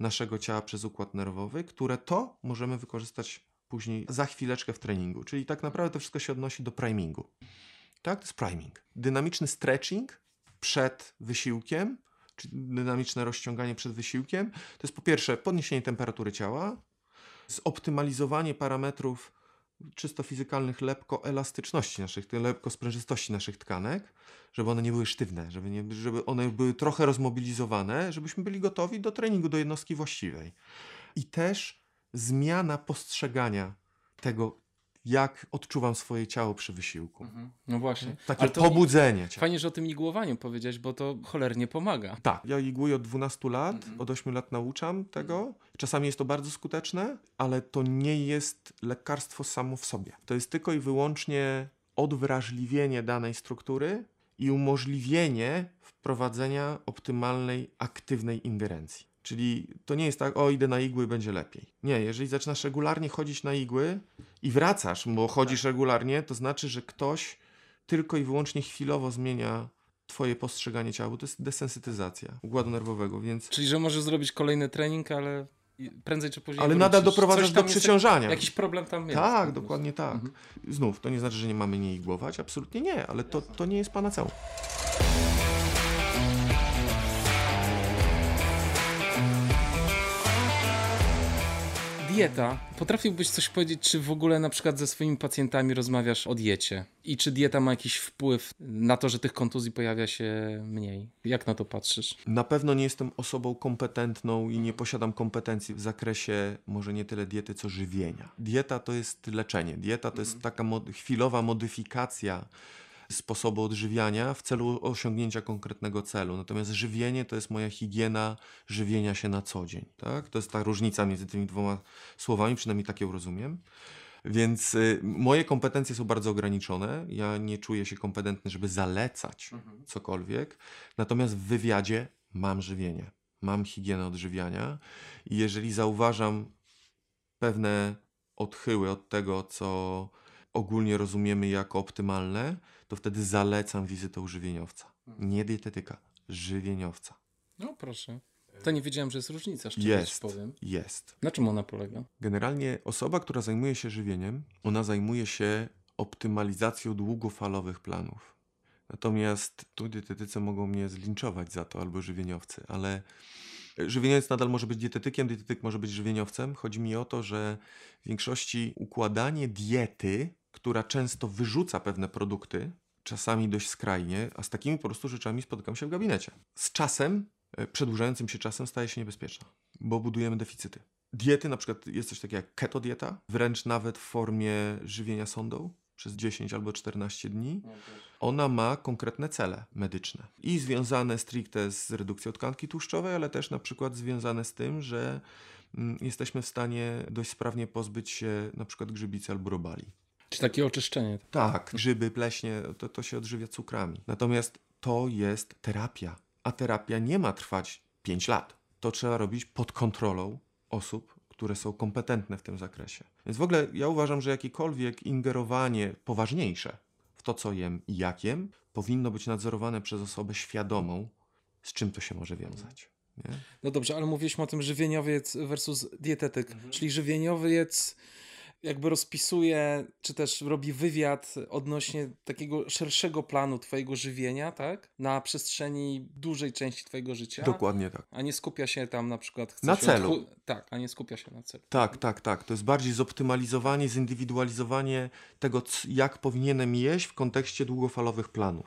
naszego ciała przez układ nerwowy, które to możemy wykorzystać później za chwileczkę w treningu. Czyli tak naprawdę to wszystko się odnosi do primingu. Tak, to jest priming. Dynamiczny stretching przed wysiłkiem, czy dynamiczne rozciąganie przed wysiłkiem, to jest po pierwsze podniesienie temperatury ciała, zoptymalizowanie parametrów czysto fizykalnych lepkoelastyczności naszych, lepkosprężystości naszych tkanek, żeby one nie były sztywne, żeby, nie, żeby one były trochę rozmobilizowane, żebyśmy byli gotowi do treningu, do jednostki właściwej. I też zmiana postrzegania tego, jak odczuwam swoje ciało przy wysiłku. Mhm. No właśnie. Mhm. Takie pobudzenie. Cię. Fajnie, że o tym igłowaniu powiedziałeś, bo to cholernie pomaga. Tak. Ja igłuję od 12 lat, mhm. od 8 lat nauczam tego. Czasami jest to bardzo skuteczne, ale to nie jest lekarstwo samo w sobie. To jest tylko i wyłącznie odwrażliwienie danej struktury i umożliwienie wprowadzenia optymalnej, aktywnej ingerencji. Czyli to nie jest tak, o idę na igły, będzie lepiej. Nie, jeżeli zaczynasz regularnie chodzić na igły i wracasz, bo chodzisz tak. regularnie, to znaczy, że ktoś tylko i wyłącznie chwilowo zmienia twoje postrzeganie ciała, bo to jest desensytyzacja układu nerwowego, więc... Czyli, że możesz zrobić kolejny trening, ale prędzej czy później. Ale wrócisz. nadal doprowadzasz do przeciążania. Jakiś problem tam jest. Tak, dokładnie tak. Mhm. Znów, to nie znaczy, że nie mamy nie igłować, absolutnie nie, ale to, to nie jest panaceum. Dieta. Potrafiłbyś coś powiedzieć, czy w ogóle na przykład ze swoimi pacjentami rozmawiasz o diecie? I czy dieta ma jakiś wpływ na to, że tych kontuzji pojawia się mniej? Jak na to patrzysz? Na pewno nie jestem osobą kompetentną i nie posiadam kompetencji w zakresie może nie tyle diety, co żywienia. Dieta to jest leczenie. Dieta to jest mhm. taka mod chwilowa modyfikacja sposobu odżywiania w celu osiągnięcia konkretnego celu. Natomiast żywienie to jest moja higiena żywienia się na co dzień. Tak? To jest ta różnica między tymi dwoma słowami, przynajmniej tak ją rozumiem. Więc y, moje kompetencje są bardzo ograniczone. Ja nie czuję się kompetentny, żeby zalecać mhm. cokolwiek. Natomiast w wywiadzie mam żywienie, mam higienę odżywiania i jeżeli zauważam pewne odchyły od tego, co ogólnie rozumiemy jako optymalne, to wtedy zalecam wizytę u żywieniowca. Mhm. Nie dietetyka, żywieniowca. No proszę. To nie wiedziałem, że jest różnica, szczerze jest, powiem. Jest. Na czym ona polega? Generalnie osoba, która zajmuje się żywieniem, ona zajmuje się optymalizacją długofalowych planów. Natomiast tu dietetycy mogą mnie zlinczować za to, albo żywieniowcy, ale żywieniowiec nadal może być dietetykiem, dietetyk może być żywieniowcem. Chodzi mi o to, że w większości układanie diety która często wyrzuca pewne produkty, czasami dość skrajnie, a z takimi po prostu rzeczami spotykam się w gabinecie. Z czasem, e, przedłużającym się czasem, staje się niebezpieczna, bo budujemy deficyty. diety, na przykład jest coś takiego jak keto dieta, wręcz nawet w formie żywienia sondą przez 10 albo 14 dni, ona ma konkretne cele medyczne i związane stricte z redukcją tkanki tłuszczowej, ale też na przykład związane z tym, że mm, jesteśmy w stanie dość sprawnie pozbyć się na przykład grzybicy albo robali. Czy takie oczyszczenie. Tak, grzyby, pleśnie, to, to się odżywia cukrami. Natomiast to jest terapia, a terapia nie ma trwać 5 lat. To trzeba robić pod kontrolą osób, które są kompetentne w tym zakresie. Więc w ogóle ja uważam, że jakiekolwiek ingerowanie poważniejsze w to, co jem i jak jem, powinno być nadzorowane przez osobę świadomą, z czym to się może wiązać. Nie? No dobrze, ale mówiliśmy o tym żywieniowiec versus dietetyk, czyli żywieniowiec jakby rozpisuje, czy też robi wywiad odnośnie takiego szerszego planu twojego żywienia, tak? Na przestrzeni dużej części twojego życia. Dokładnie tak. A nie skupia się tam na przykład... Na celu. odchu- Tak, a nie skupia się na celu. Tak, tak, tak. To jest bardziej zoptymalizowanie, zindywidualizowanie tego, jak powinienem jeść w kontekście długofalowych planów.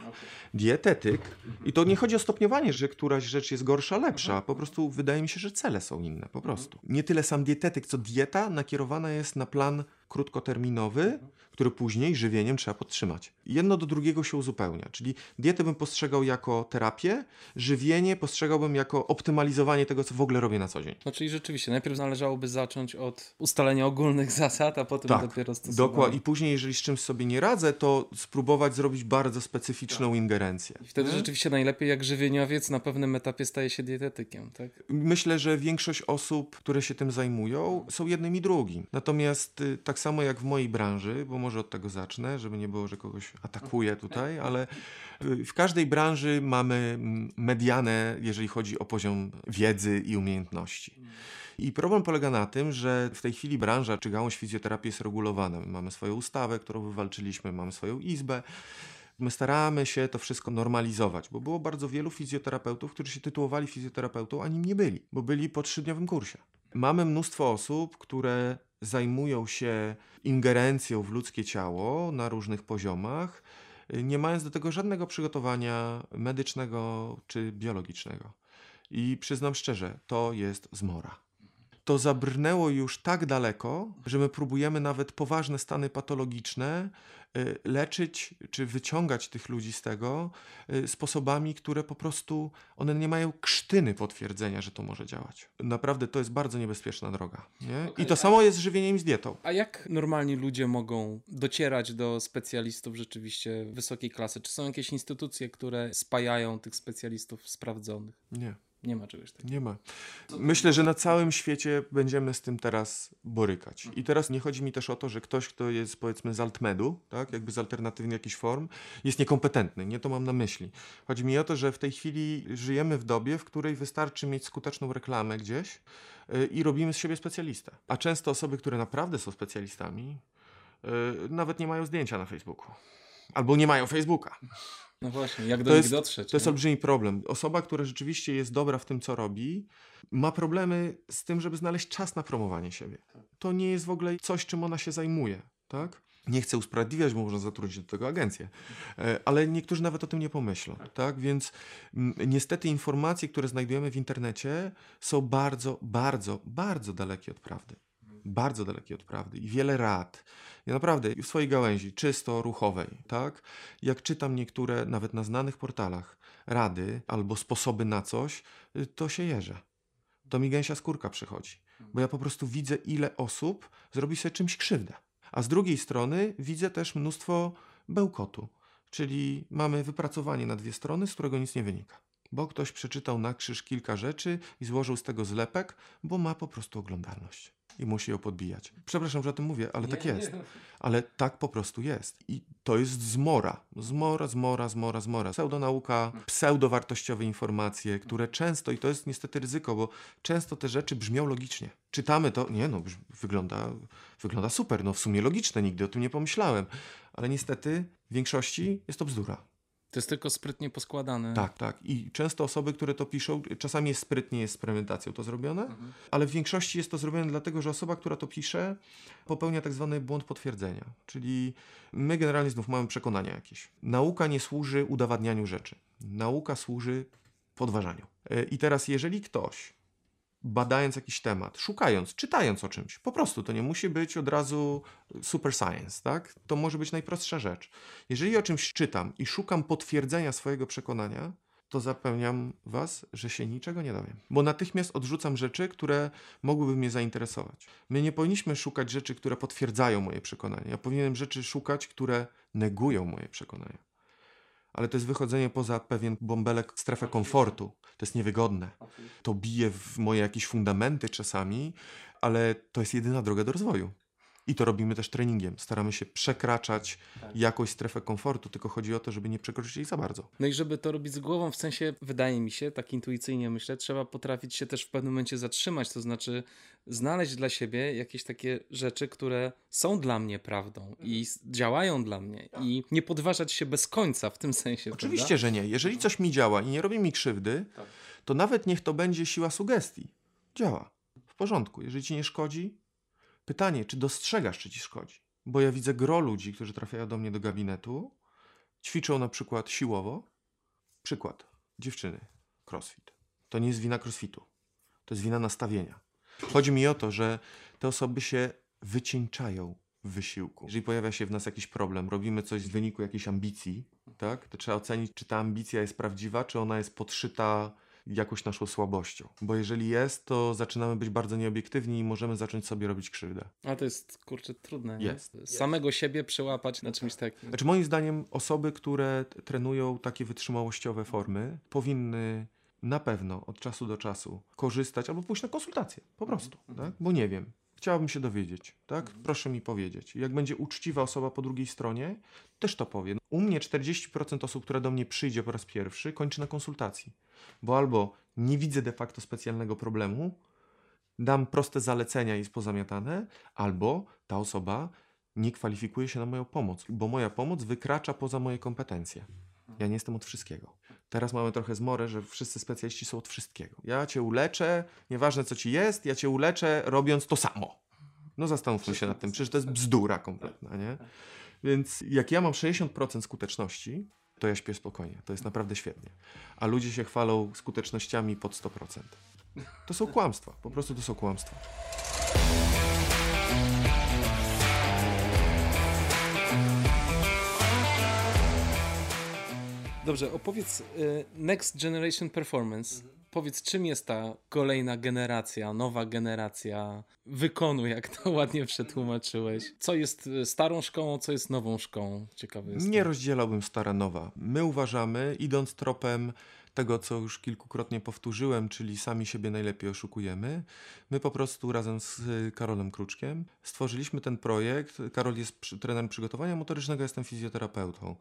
Dietetyk, i to nie chodzi o stopniowanie, że któraś rzecz jest gorsza, lepsza. Po prostu wydaje mi się, że cele są inne, po prostu. Nie tyle sam dietetyk, co dieta nakierowana jest na plan down krótkoterminowy, który później żywieniem trzeba podtrzymać. Jedno do drugiego się uzupełnia, czyli dietę bym postrzegał jako terapię, żywienie postrzegałbym jako optymalizowanie tego, co w ogóle robię na co dzień. No czyli rzeczywiście, najpierw należałoby zacząć od ustalenia ogólnych zasad, a potem Tak, dopiero stosować. dokładnie. I później, jeżeli z czymś sobie nie radzę, to spróbować zrobić bardzo specyficzną ingerencję. I Wtedy rzeczywiście najlepiej jak żywieniowiec na pewnym etapie staje się dietetykiem, tak? Myślę, że większość osób, które się tym zajmują, są jednym i drugim. Natomiast y, tak samo jak w mojej branży, bo może od tego zacznę, żeby nie było, że kogoś atakuję tutaj, ale y, w każdej branży mamy mm, medianę, jeżeli chodzi o poziom wiedzy i umiejętności. I problem polega na tym, że w tej chwili branża czy gałąź fizjoterapii jest regulowana. My mamy swoją ustawę, którą wywalczyliśmy, mamy swoją izbę. My staramy się to wszystko normalizować, bo było bardzo wielu fizjoterapeutów, którzy się tytułowali fizjoterapeutą, a nim nie byli, bo byli po trzydniowym kursie. Mamy mnóstwo osób, które zajmują się ingerencją w ludzkie ciało na różnych poziomach, nie mając do tego żadnego przygotowania medycznego czy biologicznego. I przyznam szczerze, to jest zmora to zabrnęło już tak daleko, że my próbujemy nawet poważne stany patologiczne y, leczyć czy wyciągać tych ludzi z tego y, sposobami, które po prostu one nie mają krztyny potwierdzenia, że to może działać. Naprawdę to jest bardzo niebezpieczna droga. Nie? Okej, I to samo jest z żywieniem i z dietą. A jak normalni ludzie mogą docierać do specjalistów rzeczywiście wysokiej klasy? Czy są jakieś instytucje, które spajają tych specjalistów sprawdzonych? Nie. Nie ma czegoś takiego. Nie ma. Myślę, że na całym świecie będziemy z tym teraz borykać. I teraz nie chodzi mi też o to, że ktoś, kto jest powiedzmy z altmedu, tak, jakby z alternatywnych jakichś form, jest niekompetentny. Nie to mam na myśli. Chodzi mi o to, że w tej chwili żyjemy w dobie, w której wystarczy mieć skuteczną reklamę gdzieś yy, i robimy z siebie specjalistę. A często osoby, które naprawdę są specjalistami, yy, nawet nie mają zdjęcia na Facebooku. Albo nie mają Facebooka. No właśnie, jak do To nich jest, dotrzeć? to jest nie? olbrzymi problem. Osoba, która rzeczywiście jest dobra w tym, co robi, ma problemy z tym, żeby znaleźć czas na promowanie siebie. To nie jest w ogóle coś, czym ona się zajmuje. Tak? Nie chcę usprawiedliwiać, bo można zatrudnić do tego agencję, E, ale niektórzy nawet o tym nie pomyślą. Tak? Więc niestety informacje, które znajdujemy w internecie, są bardzo, bardzo, bardzo dalekie od prawdy. Bardzo dalekie od prawdy i wiele rad. Ja naprawdę w swojej gałęzi, czysto ruchowej, tak? Jak czytam niektóre, nawet na znanych portalach, rady albo sposoby na coś, y, to się jeżę. To mi gęsia skórka przychodzi. Bo ja po prostu widzę, ile osób zrobi sobie czymś krzywdę. A z drugiej strony widzę też mnóstwo bełkotu. Czyli mamy wypracowanie na dwie strony, z którego nic nie wynika. Bo ktoś przeczytał na krzyż kilka rzeczy i złożył z tego zlepek, bo ma po prostu oglądalność i musi ją podbijać. Przepraszam, że o tym mówię, ale tak jest. Ale tak po prostu jest. I to jest zmora. Zmora, zmora, zmora, zmora. Pseudonauka, pseudowartościowe informacje, które często, i to jest niestety ryzyko, bo często te rzeczy brzmią logicznie. Czytamy to, nie no, wygląda, wygląda super, no w sumie logiczne, nigdy o tym nie pomyślałem. Ale niestety w większości jest to bzdura. To jest tylko sprytnie poskładane. Tak, tak. I często osoby, które to piszą, czasami jest sprytnie, jest z premedytacją to zrobione, ale w większości jest to zrobione dlatego, że osoba, która to pisze, popełnia tak zwany błąd potwierdzenia. Czyli my generalnie znów mamy przekonania jakieś. Nauka nie służy udowadnianiu rzeczy. Nauka służy podważaniu. E, I teraz, jeżeli ktoś badając jakiś temat, szukając, czytając o czymś. Po prostu to nie musi być od razu super science, tak? To może być najprostsza rzecz. Jeżeli o czymś czytam i szukam potwierdzenia swojego przekonania, to zapewniam Was, że się niczego nie dowiem. Bo natychmiast odrzucam rzeczy, które mogłyby mnie zainteresować. My nie powinniśmy szukać rzeczy, które potwierdzają moje przekonania. Ja powinienem rzeczy szukać, które negują moje przekonania. Ale to jest wychodzenie poza pewien bąbelek, strefę komfortu. To jest niewygodne. To bije w moje jakieś fundamenty czasami, ale to jest jedyna droga do rozwoju. I to robimy też treningiem. Staramy się przekraczać tak. jakąś strefę komfortu, tylko chodzi o to, żeby nie przekroczyć jej za bardzo. No i żeby to robić z głową, w sensie, wydaje mi się, tak intuicyjnie myślę, trzeba potrafić się też w pewnym momencie zatrzymać, to znaczy znaleźć dla siebie jakieś takie rzeczy, które są dla mnie prawdą i działają dla mnie tak. i nie podważać się bez końca w tym sensie. Oczywiście, prawda? że nie. Jeżeli coś mi działa i nie robi mi krzywdy, tak. to nawet niech to będzie siła sugestii. Działa. W porządku. Jeżeli ci nie szkodzi, Pytanie, czy dostrzegasz, czy ci szkodzi? Bo ja widzę gro ludzi, którzy trafiają do mnie do gabinetu, ćwiczą na przykład siłowo. Przykład. Dziewczyny. Crossfit. To nie jest wina crossfitu. To jest wina nastawienia. Chodzi mi o to, że te osoby się wycieńczają w wysiłku. Jeżeli pojawia się w nas jakiś problem, robimy coś w wyniku jakiejś ambicji, tak, to trzeba ocenić, czy ta ambicja jest prawdziwa, czy ona jest podszyta jakąś naszą słabością. Bo jeżeli jest, to zaczynamy być bardzo nieobiektywni i możemy zacząć sobie robić krzywdę. A to jest, kurczę, trudne. Jest. Nie? Samego siebie przełapać na czymś takim. Znaczy moim zdaniem osoby, które trenują takie wytrzymałościowe formy, powinny na pewno od czasu do czasu korzystać albo pójść na konsultację, po prostu, mhm. tak? bo nie wiem. Chciałabym się dowiedzieć, tak? Mhm. Proszę mi powiedzieć. Jak będzie uczciwa osoba po drugiej stronie, też to powie. U mnie 40% osób, które do mnie przyjdzie po raz pierwszy, kończy na konsultacji. Bo albo nie widzę de facto specjalnego problemu, dam proste zalecenia i jest pozamiatane, albo ta osoba nie kwalifikuje się na moją pomoc, bo moja pomoc wykracza poza moje kompetencje. Ja nie jestem od wszystkiego. Teraz mamy trochę zmorę, że wszyscy specjaliści są od wszystkiego. Ja cię uleczę, nieważne co ci jest, ja cię uleczę robiąc to samo. No zastanówmy się nad tym, przecież to jest bzdura kompletna, nie? Więc jak ja mam 60% skuteczności, to ja śpię spokojnie. To jest naprawdę świetnie. A ludzie się chwalą skutecznościami pod 100%. To są kłamstwa. Po prostu to są kłamstwa. Dobrze, opowiedz y, Next Generation Performance. Mhm. Powiedz, czym jest ta kolejna generacja, nowa generacja wykonu, jak to ładnie przetłumaczyłeś. Co jest y, starą szkołą, co jest nową szkołą? Ciekawy jest. Nie rozdzielałbym stara, nowa. My uważamy, idąc tropem tego, co już kilkukrotnie powtórzyłem, czyli sami siebie najlepiej oszukujemy. My po prostu razem z y, Karolem Kruczkiem stworzyliśmy ten projekt. Karol jest trenerem przygotowania motorycznego, jestem fizjoterapeutą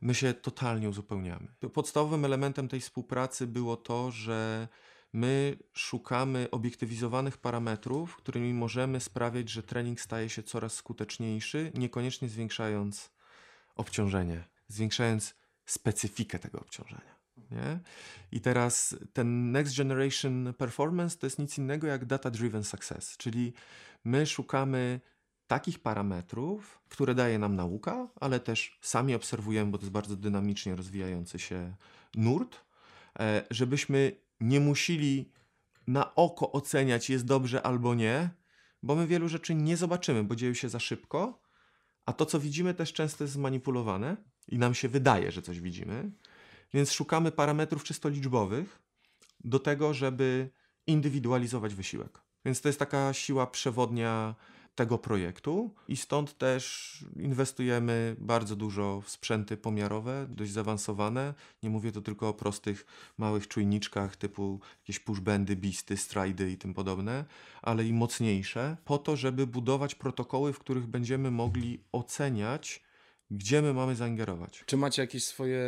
my się totalnie uzupełniamy. Podstawowym elementem tej współpracy było to, że my szukamy obiektywizowanych parametrów, którymi możemy sprawiać, że trening staje się coraz skuteczniejszy, niekoniecznie zwiększając obciążenie, zwiększając specyfikę tego obciążenia. Nie? I teraz ten Next Generation Performance to jest nic innego jak Data Driven Success, czyli my szukamy takich parametrów, które daje nam nauka, ale też sami obserwujemy, bo to jest bardzo dynamicznie rozwijający się nurt, e, żebyśmy nie musili na oko oceniać, jest dobrze albo nie, bo my wielu rzeczy nie zobaczymy, bo dzieją się za szybko, a to, co widzimy, też często jest zmanipulowane i nam się wydaje, że coś widzimy. Więc szukamy parametrów czysto liczbowych do tego, żeby indywidualizować wysiłek. Więc to jest taka siła przewodnia tego projektu i stąd też inwestujemy bardzo dużo w sprzęty pomiarowe, dość zaawansowane. Nie mówię to tylko o prostych, małych czujniczkach typu jakieś pushbandy, bisty, stridy i tym podobne, ale i mocniejsze, po to, żeby budować protokoły, w których będziemy mogli oceniać gdzie my mamy zaingerować. Czy macie jakieś swoje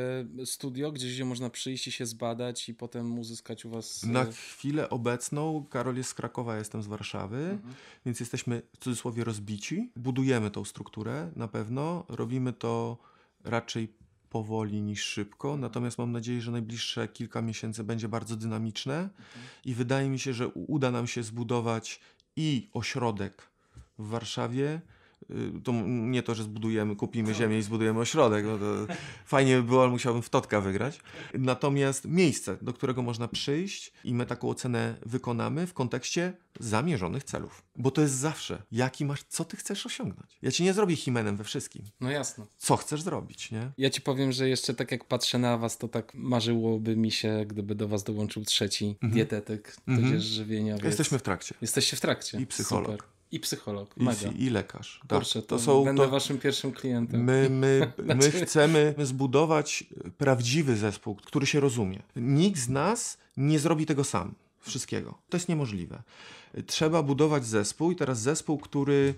studio, gdzieś gdzie można przyjść i się zbadać i potem uzyskać u was... Na chwilę obecną, Karol jest z Krakowa, jestem z Warszawy, mhm. więc jesteśmy w cudzysłowie rozbici. Budujemy tą strukturę na pewno, robimy to raczej powoli niż szybko, natomiast mam nadzieję, że najbliższe kilka miesięcy będzie bardzo dynamiczne mhm. i wydaje mi się, że uda nam się zbudować i ośrodek w Warszawie, to nie to, że zbudujemy, kupimy ziemię i zbudujemy ośrodek. No to fajnie by było, ale musiałbym w Totka wygrać. Natomiast miejsce, do którego można przyjść i my taką ocenę wykonamy w kontekście zamierzonych celów. Bo to jest zawsze, jaki masz, co ty chcesz osiągnąć. Ja ci nie zrobię himenem we wszystkim. No jasno. Co chcesz zrobić, nie? Ja ci powiem, że jeszcze tak jak patrzę na was, to tak marzyłoby mi się, gdyby do was dołączył trzeci mhm. dietetyk, tudzież żywieniowiec. Jesteśmy w trakcie. Jesteście w trakcie. I psycholog. Super. I psycholog. I, I, lekarz. Tak. Kurczę, to, to są, będę to... waszym pierwszym klientem. My, my, my chcemy zbudować prawdziwy zespół, który się rozumie. Nikt z nas nie zrobi tego sam. Wszystkiego. To jest niemożliwe. Trzeba budować zespół i teraz zespół, który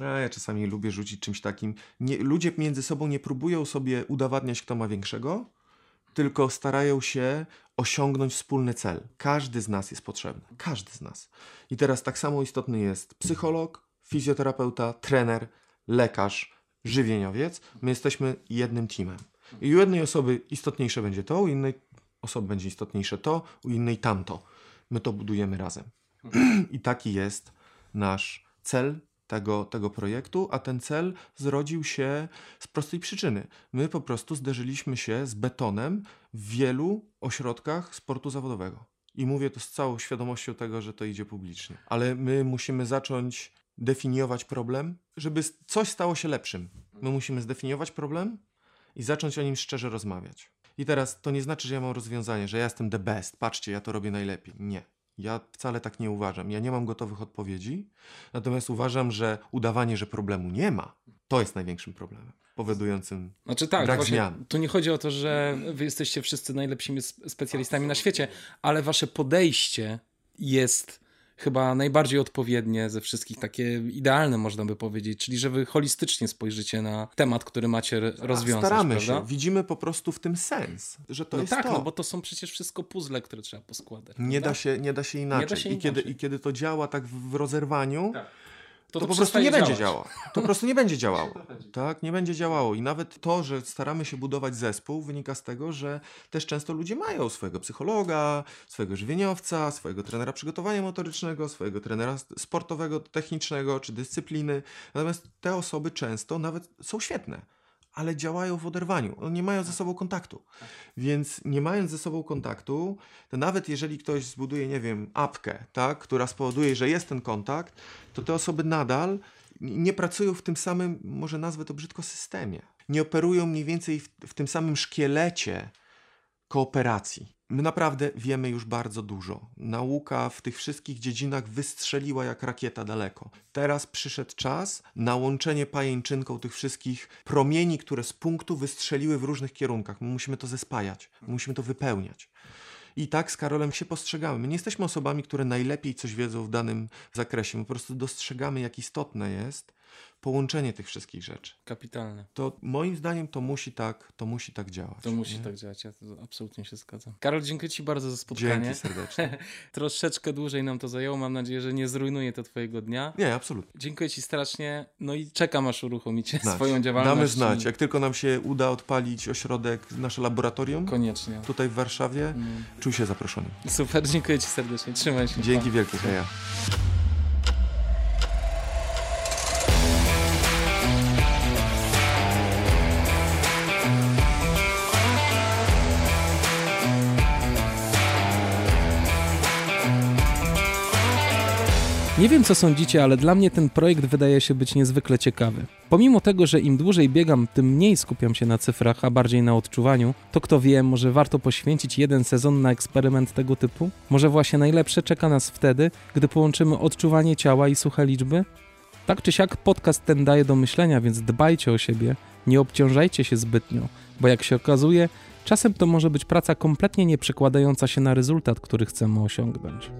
a ja czasami lubię rzucić czymś takim. Nie, ludzie między sobą nie próbują sobie udowadniać, kto ma większego, tylko starają się osiągnąć wspólny cel. Każdy z nas jest potrzebny. Każdy z nas. I teraz tak samo istotny jest psycholog, fizjoterapeuta, trener, lekarz, żywieniowiec. My jesteśmy jednym teamem. I u jednej osoby istotniejsze będzie to, u innej osoby będzie istotniejsze to, u innej tamto. My to budujemy razem. I taki jest nasz cel tego, tego projektu, a ten cel zrodził się z prostej przyczyny. My po prostu zderzyliśmy się z betonem w wielu ośrodkach sportu zawodowego. I mówię to z całą świadomością tego, że to idzie publicznie. Ale my musimy zacząć definiować problem, żeby coś stało się lepszym. My musimy zdefiniować problem i zacząć o nim szczerze rozmawiać. I teraz to nie znaczy, że ja mam rozwiązanie, że ja jestem the best, patrzcie, ja to robię najlepiej. Nie. Ja wcale tak nie uważam. Ja nie mam gotowych odpowiedzi, natomiast uważam, że udawanie, że problemu nie ma, to jest największym problemem powodującym znaczy tak, brak zmian. Tu nie chodzi o to, że wy jesteście wszyscy najlepszymi specjalistami na świecie, ale wasze podejście jest chyba najbardziej odpowiednie ze wszystkich, takie idealne można by powiedzieć, czyli że wy holistycznie spojrzycie na temat, który macie rozwiązać. Staramy prawda? się, widzimy po prostu w tym sens, że to no jest tak, to. no bo to są przecież wszystko puzzle, które trzeba poskładać. Nie, da się, nie da się inaczej. Da się I, Kiedy, I kiedy to działa tak w rozerwaniu, tak to, to, po prostu nie będzie działało. To po prostu nie będzie działało. Tak, nie będzie działało. I nawet to, że staramy się budować zespół, wynika z tego, że też często ludzie mają swojego psychologa, swojego żywieniowca, swojego trenera przygotowania motorycznego, swojego trenera sportowego, technicznego czy dyscypliny. Natomiast te osoby często nawet są świetne ale działają w oderwaniu. Nie mają ze sobą kontaktu. Więc nie mając ze sobą kontaktu, to nawet jeżeli ktoś zbuduje, nie wiem, apkę, tak, która spowoduje, że jest ten kontakt, to te osoby nadal nie pracują w tym samym, może nazwę to brzydko, systemie. Nie operują mniej więcej w, w tym samym szkielecie kooperacji. My naprawdę wiemy już bardzo dużo. Nauka w tych wszystkich dziedzinach wystrzeliła jak rakieta daleko. Teraz przyszedł czas na łączenie pajęczynką tych wszystkich promieni, które z punktu wystrzeliły w różnych kierunkach. My musimy to zespajać, my musimy to wypełniać. I tak z Karolem się postrzegamy. My nie jesteśmy osobami, które najlepiej coś wiedzą w danym zakresie. My po prostu dostrzegamy, jak istotne jest połączenie tych wszystkich rzeczy. Kapitalne. To moim zdaniem to musi tak, to musi tak działać. To musi nie? tak działać, ja absolutnie się zgadzam. Karol, dziękuję Ci bardzo za spotkanie. Dzięki serdecznie. Troszeczkę dłużej nam to zajęło, mam nadzieję, że nie zrujnuje to Twojego dnia. Nie, absolutnie. Dziękuję Ci strasznie, no i czekam aż uruchomicie znać. swoją działalność. Damy znać, jak tylko nam się uda odpalić ośrodek, nasze laboratorium. Koniecznie. Tutaj w Warszawie, mm. czuj się zaproszony. Super, dziękuję Ci serdecznie, trzymaj się. Dzięki wielkie, heja. Nie wiem co sądzicie, ale dla mnie ten projekt wydaje się być niezwykle ciekawy. Pomimo tego, że im dłużej biegam, tym mniej skupiam się na cyfrach, a bardziej na odczuwaniu, to kto wie, może warto poświęcić jeden sezon na eksperyment tego typu? Może właśnie najlepsze czeka nas wtedy, gdy połączymy odczuwanie ciała i suche liczby? Tak czy siak podcast ten daje do myślenia, więc dbajcie o siebie, nie obciążajcie się zbytnio, bo jak się okazuje, czasem to może być praca kompletnie nie przekładająca się na rezultat, który chcemy osiągnąć.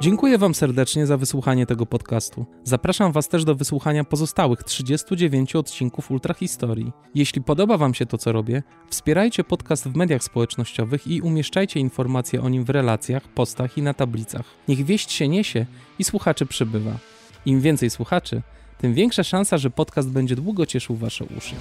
Dziękuję Wam serdecznie za wysłuchanie tego podcastu. Zapraszam Was też do wysłuchania pozostałych 39 odcinków Ultrahistorii. Jeśli podoba Wam się to, co robię, wspierajcie podcast w mediach społecznościowych i umieszczajcie informacje o nim w relacjach, postach i na tablicach. Niech wieść się niesie i słuchaczy przybywa. Im więcej słuchaczy, tym większa szansa, że podcast będzie długo cieszył Wasze uszy.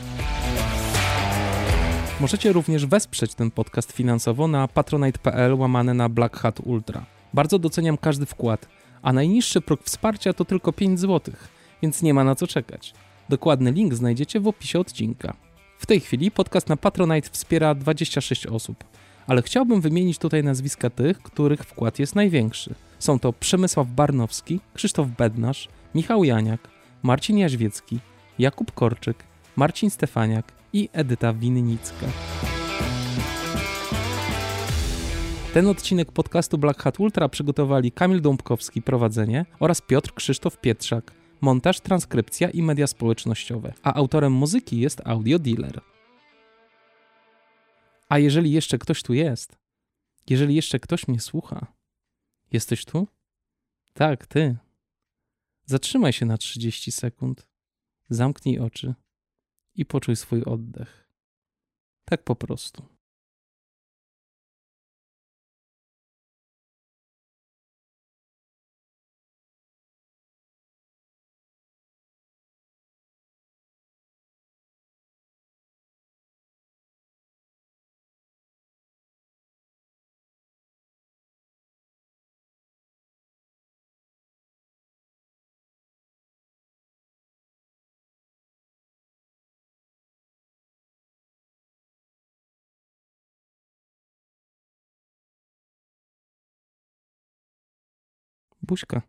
Możecie również wesprzeć ten podcast finansowo na patronite.pl łamane na Black Hat Ultra. Bardzo doceniam każdy wkład, A najniższy próg wsparcia to tylko 5 zł, więc nie ma na co czekać. Dokładny link znajdziecie w opisie odcinka. W tej chwili podcast na Patronite wspiera 26 osób, ale chciałbym wymienić tutaj nazwiska tych, których wkład jest największy. Są to Przemysław Barnowski, Krzysztof Bednarz, Michał Janiak, Marcin Jaźwiecki, Jakub Korczyk, Marcin Stefaniak i Edyta Winnicka. Ten odcinek podcastu Black Hat Ultra przygotowali Kamil Dąbkowski, prowadzenie oraz Piotr Krzysztof Pietrzak, montaż, transkrypcja i media społecznościowe, a autorem muzyki jest Audio Dealer. A jeżeli jeszcze ktoś tu jest, jeżeli jeszcze ktoś mnie słucha, jesteś tu? Tak, ty. Zatrzymaj się na 30 sekund, zamknij oczy i poczuj swój oddech. Tak po prostu. buscar.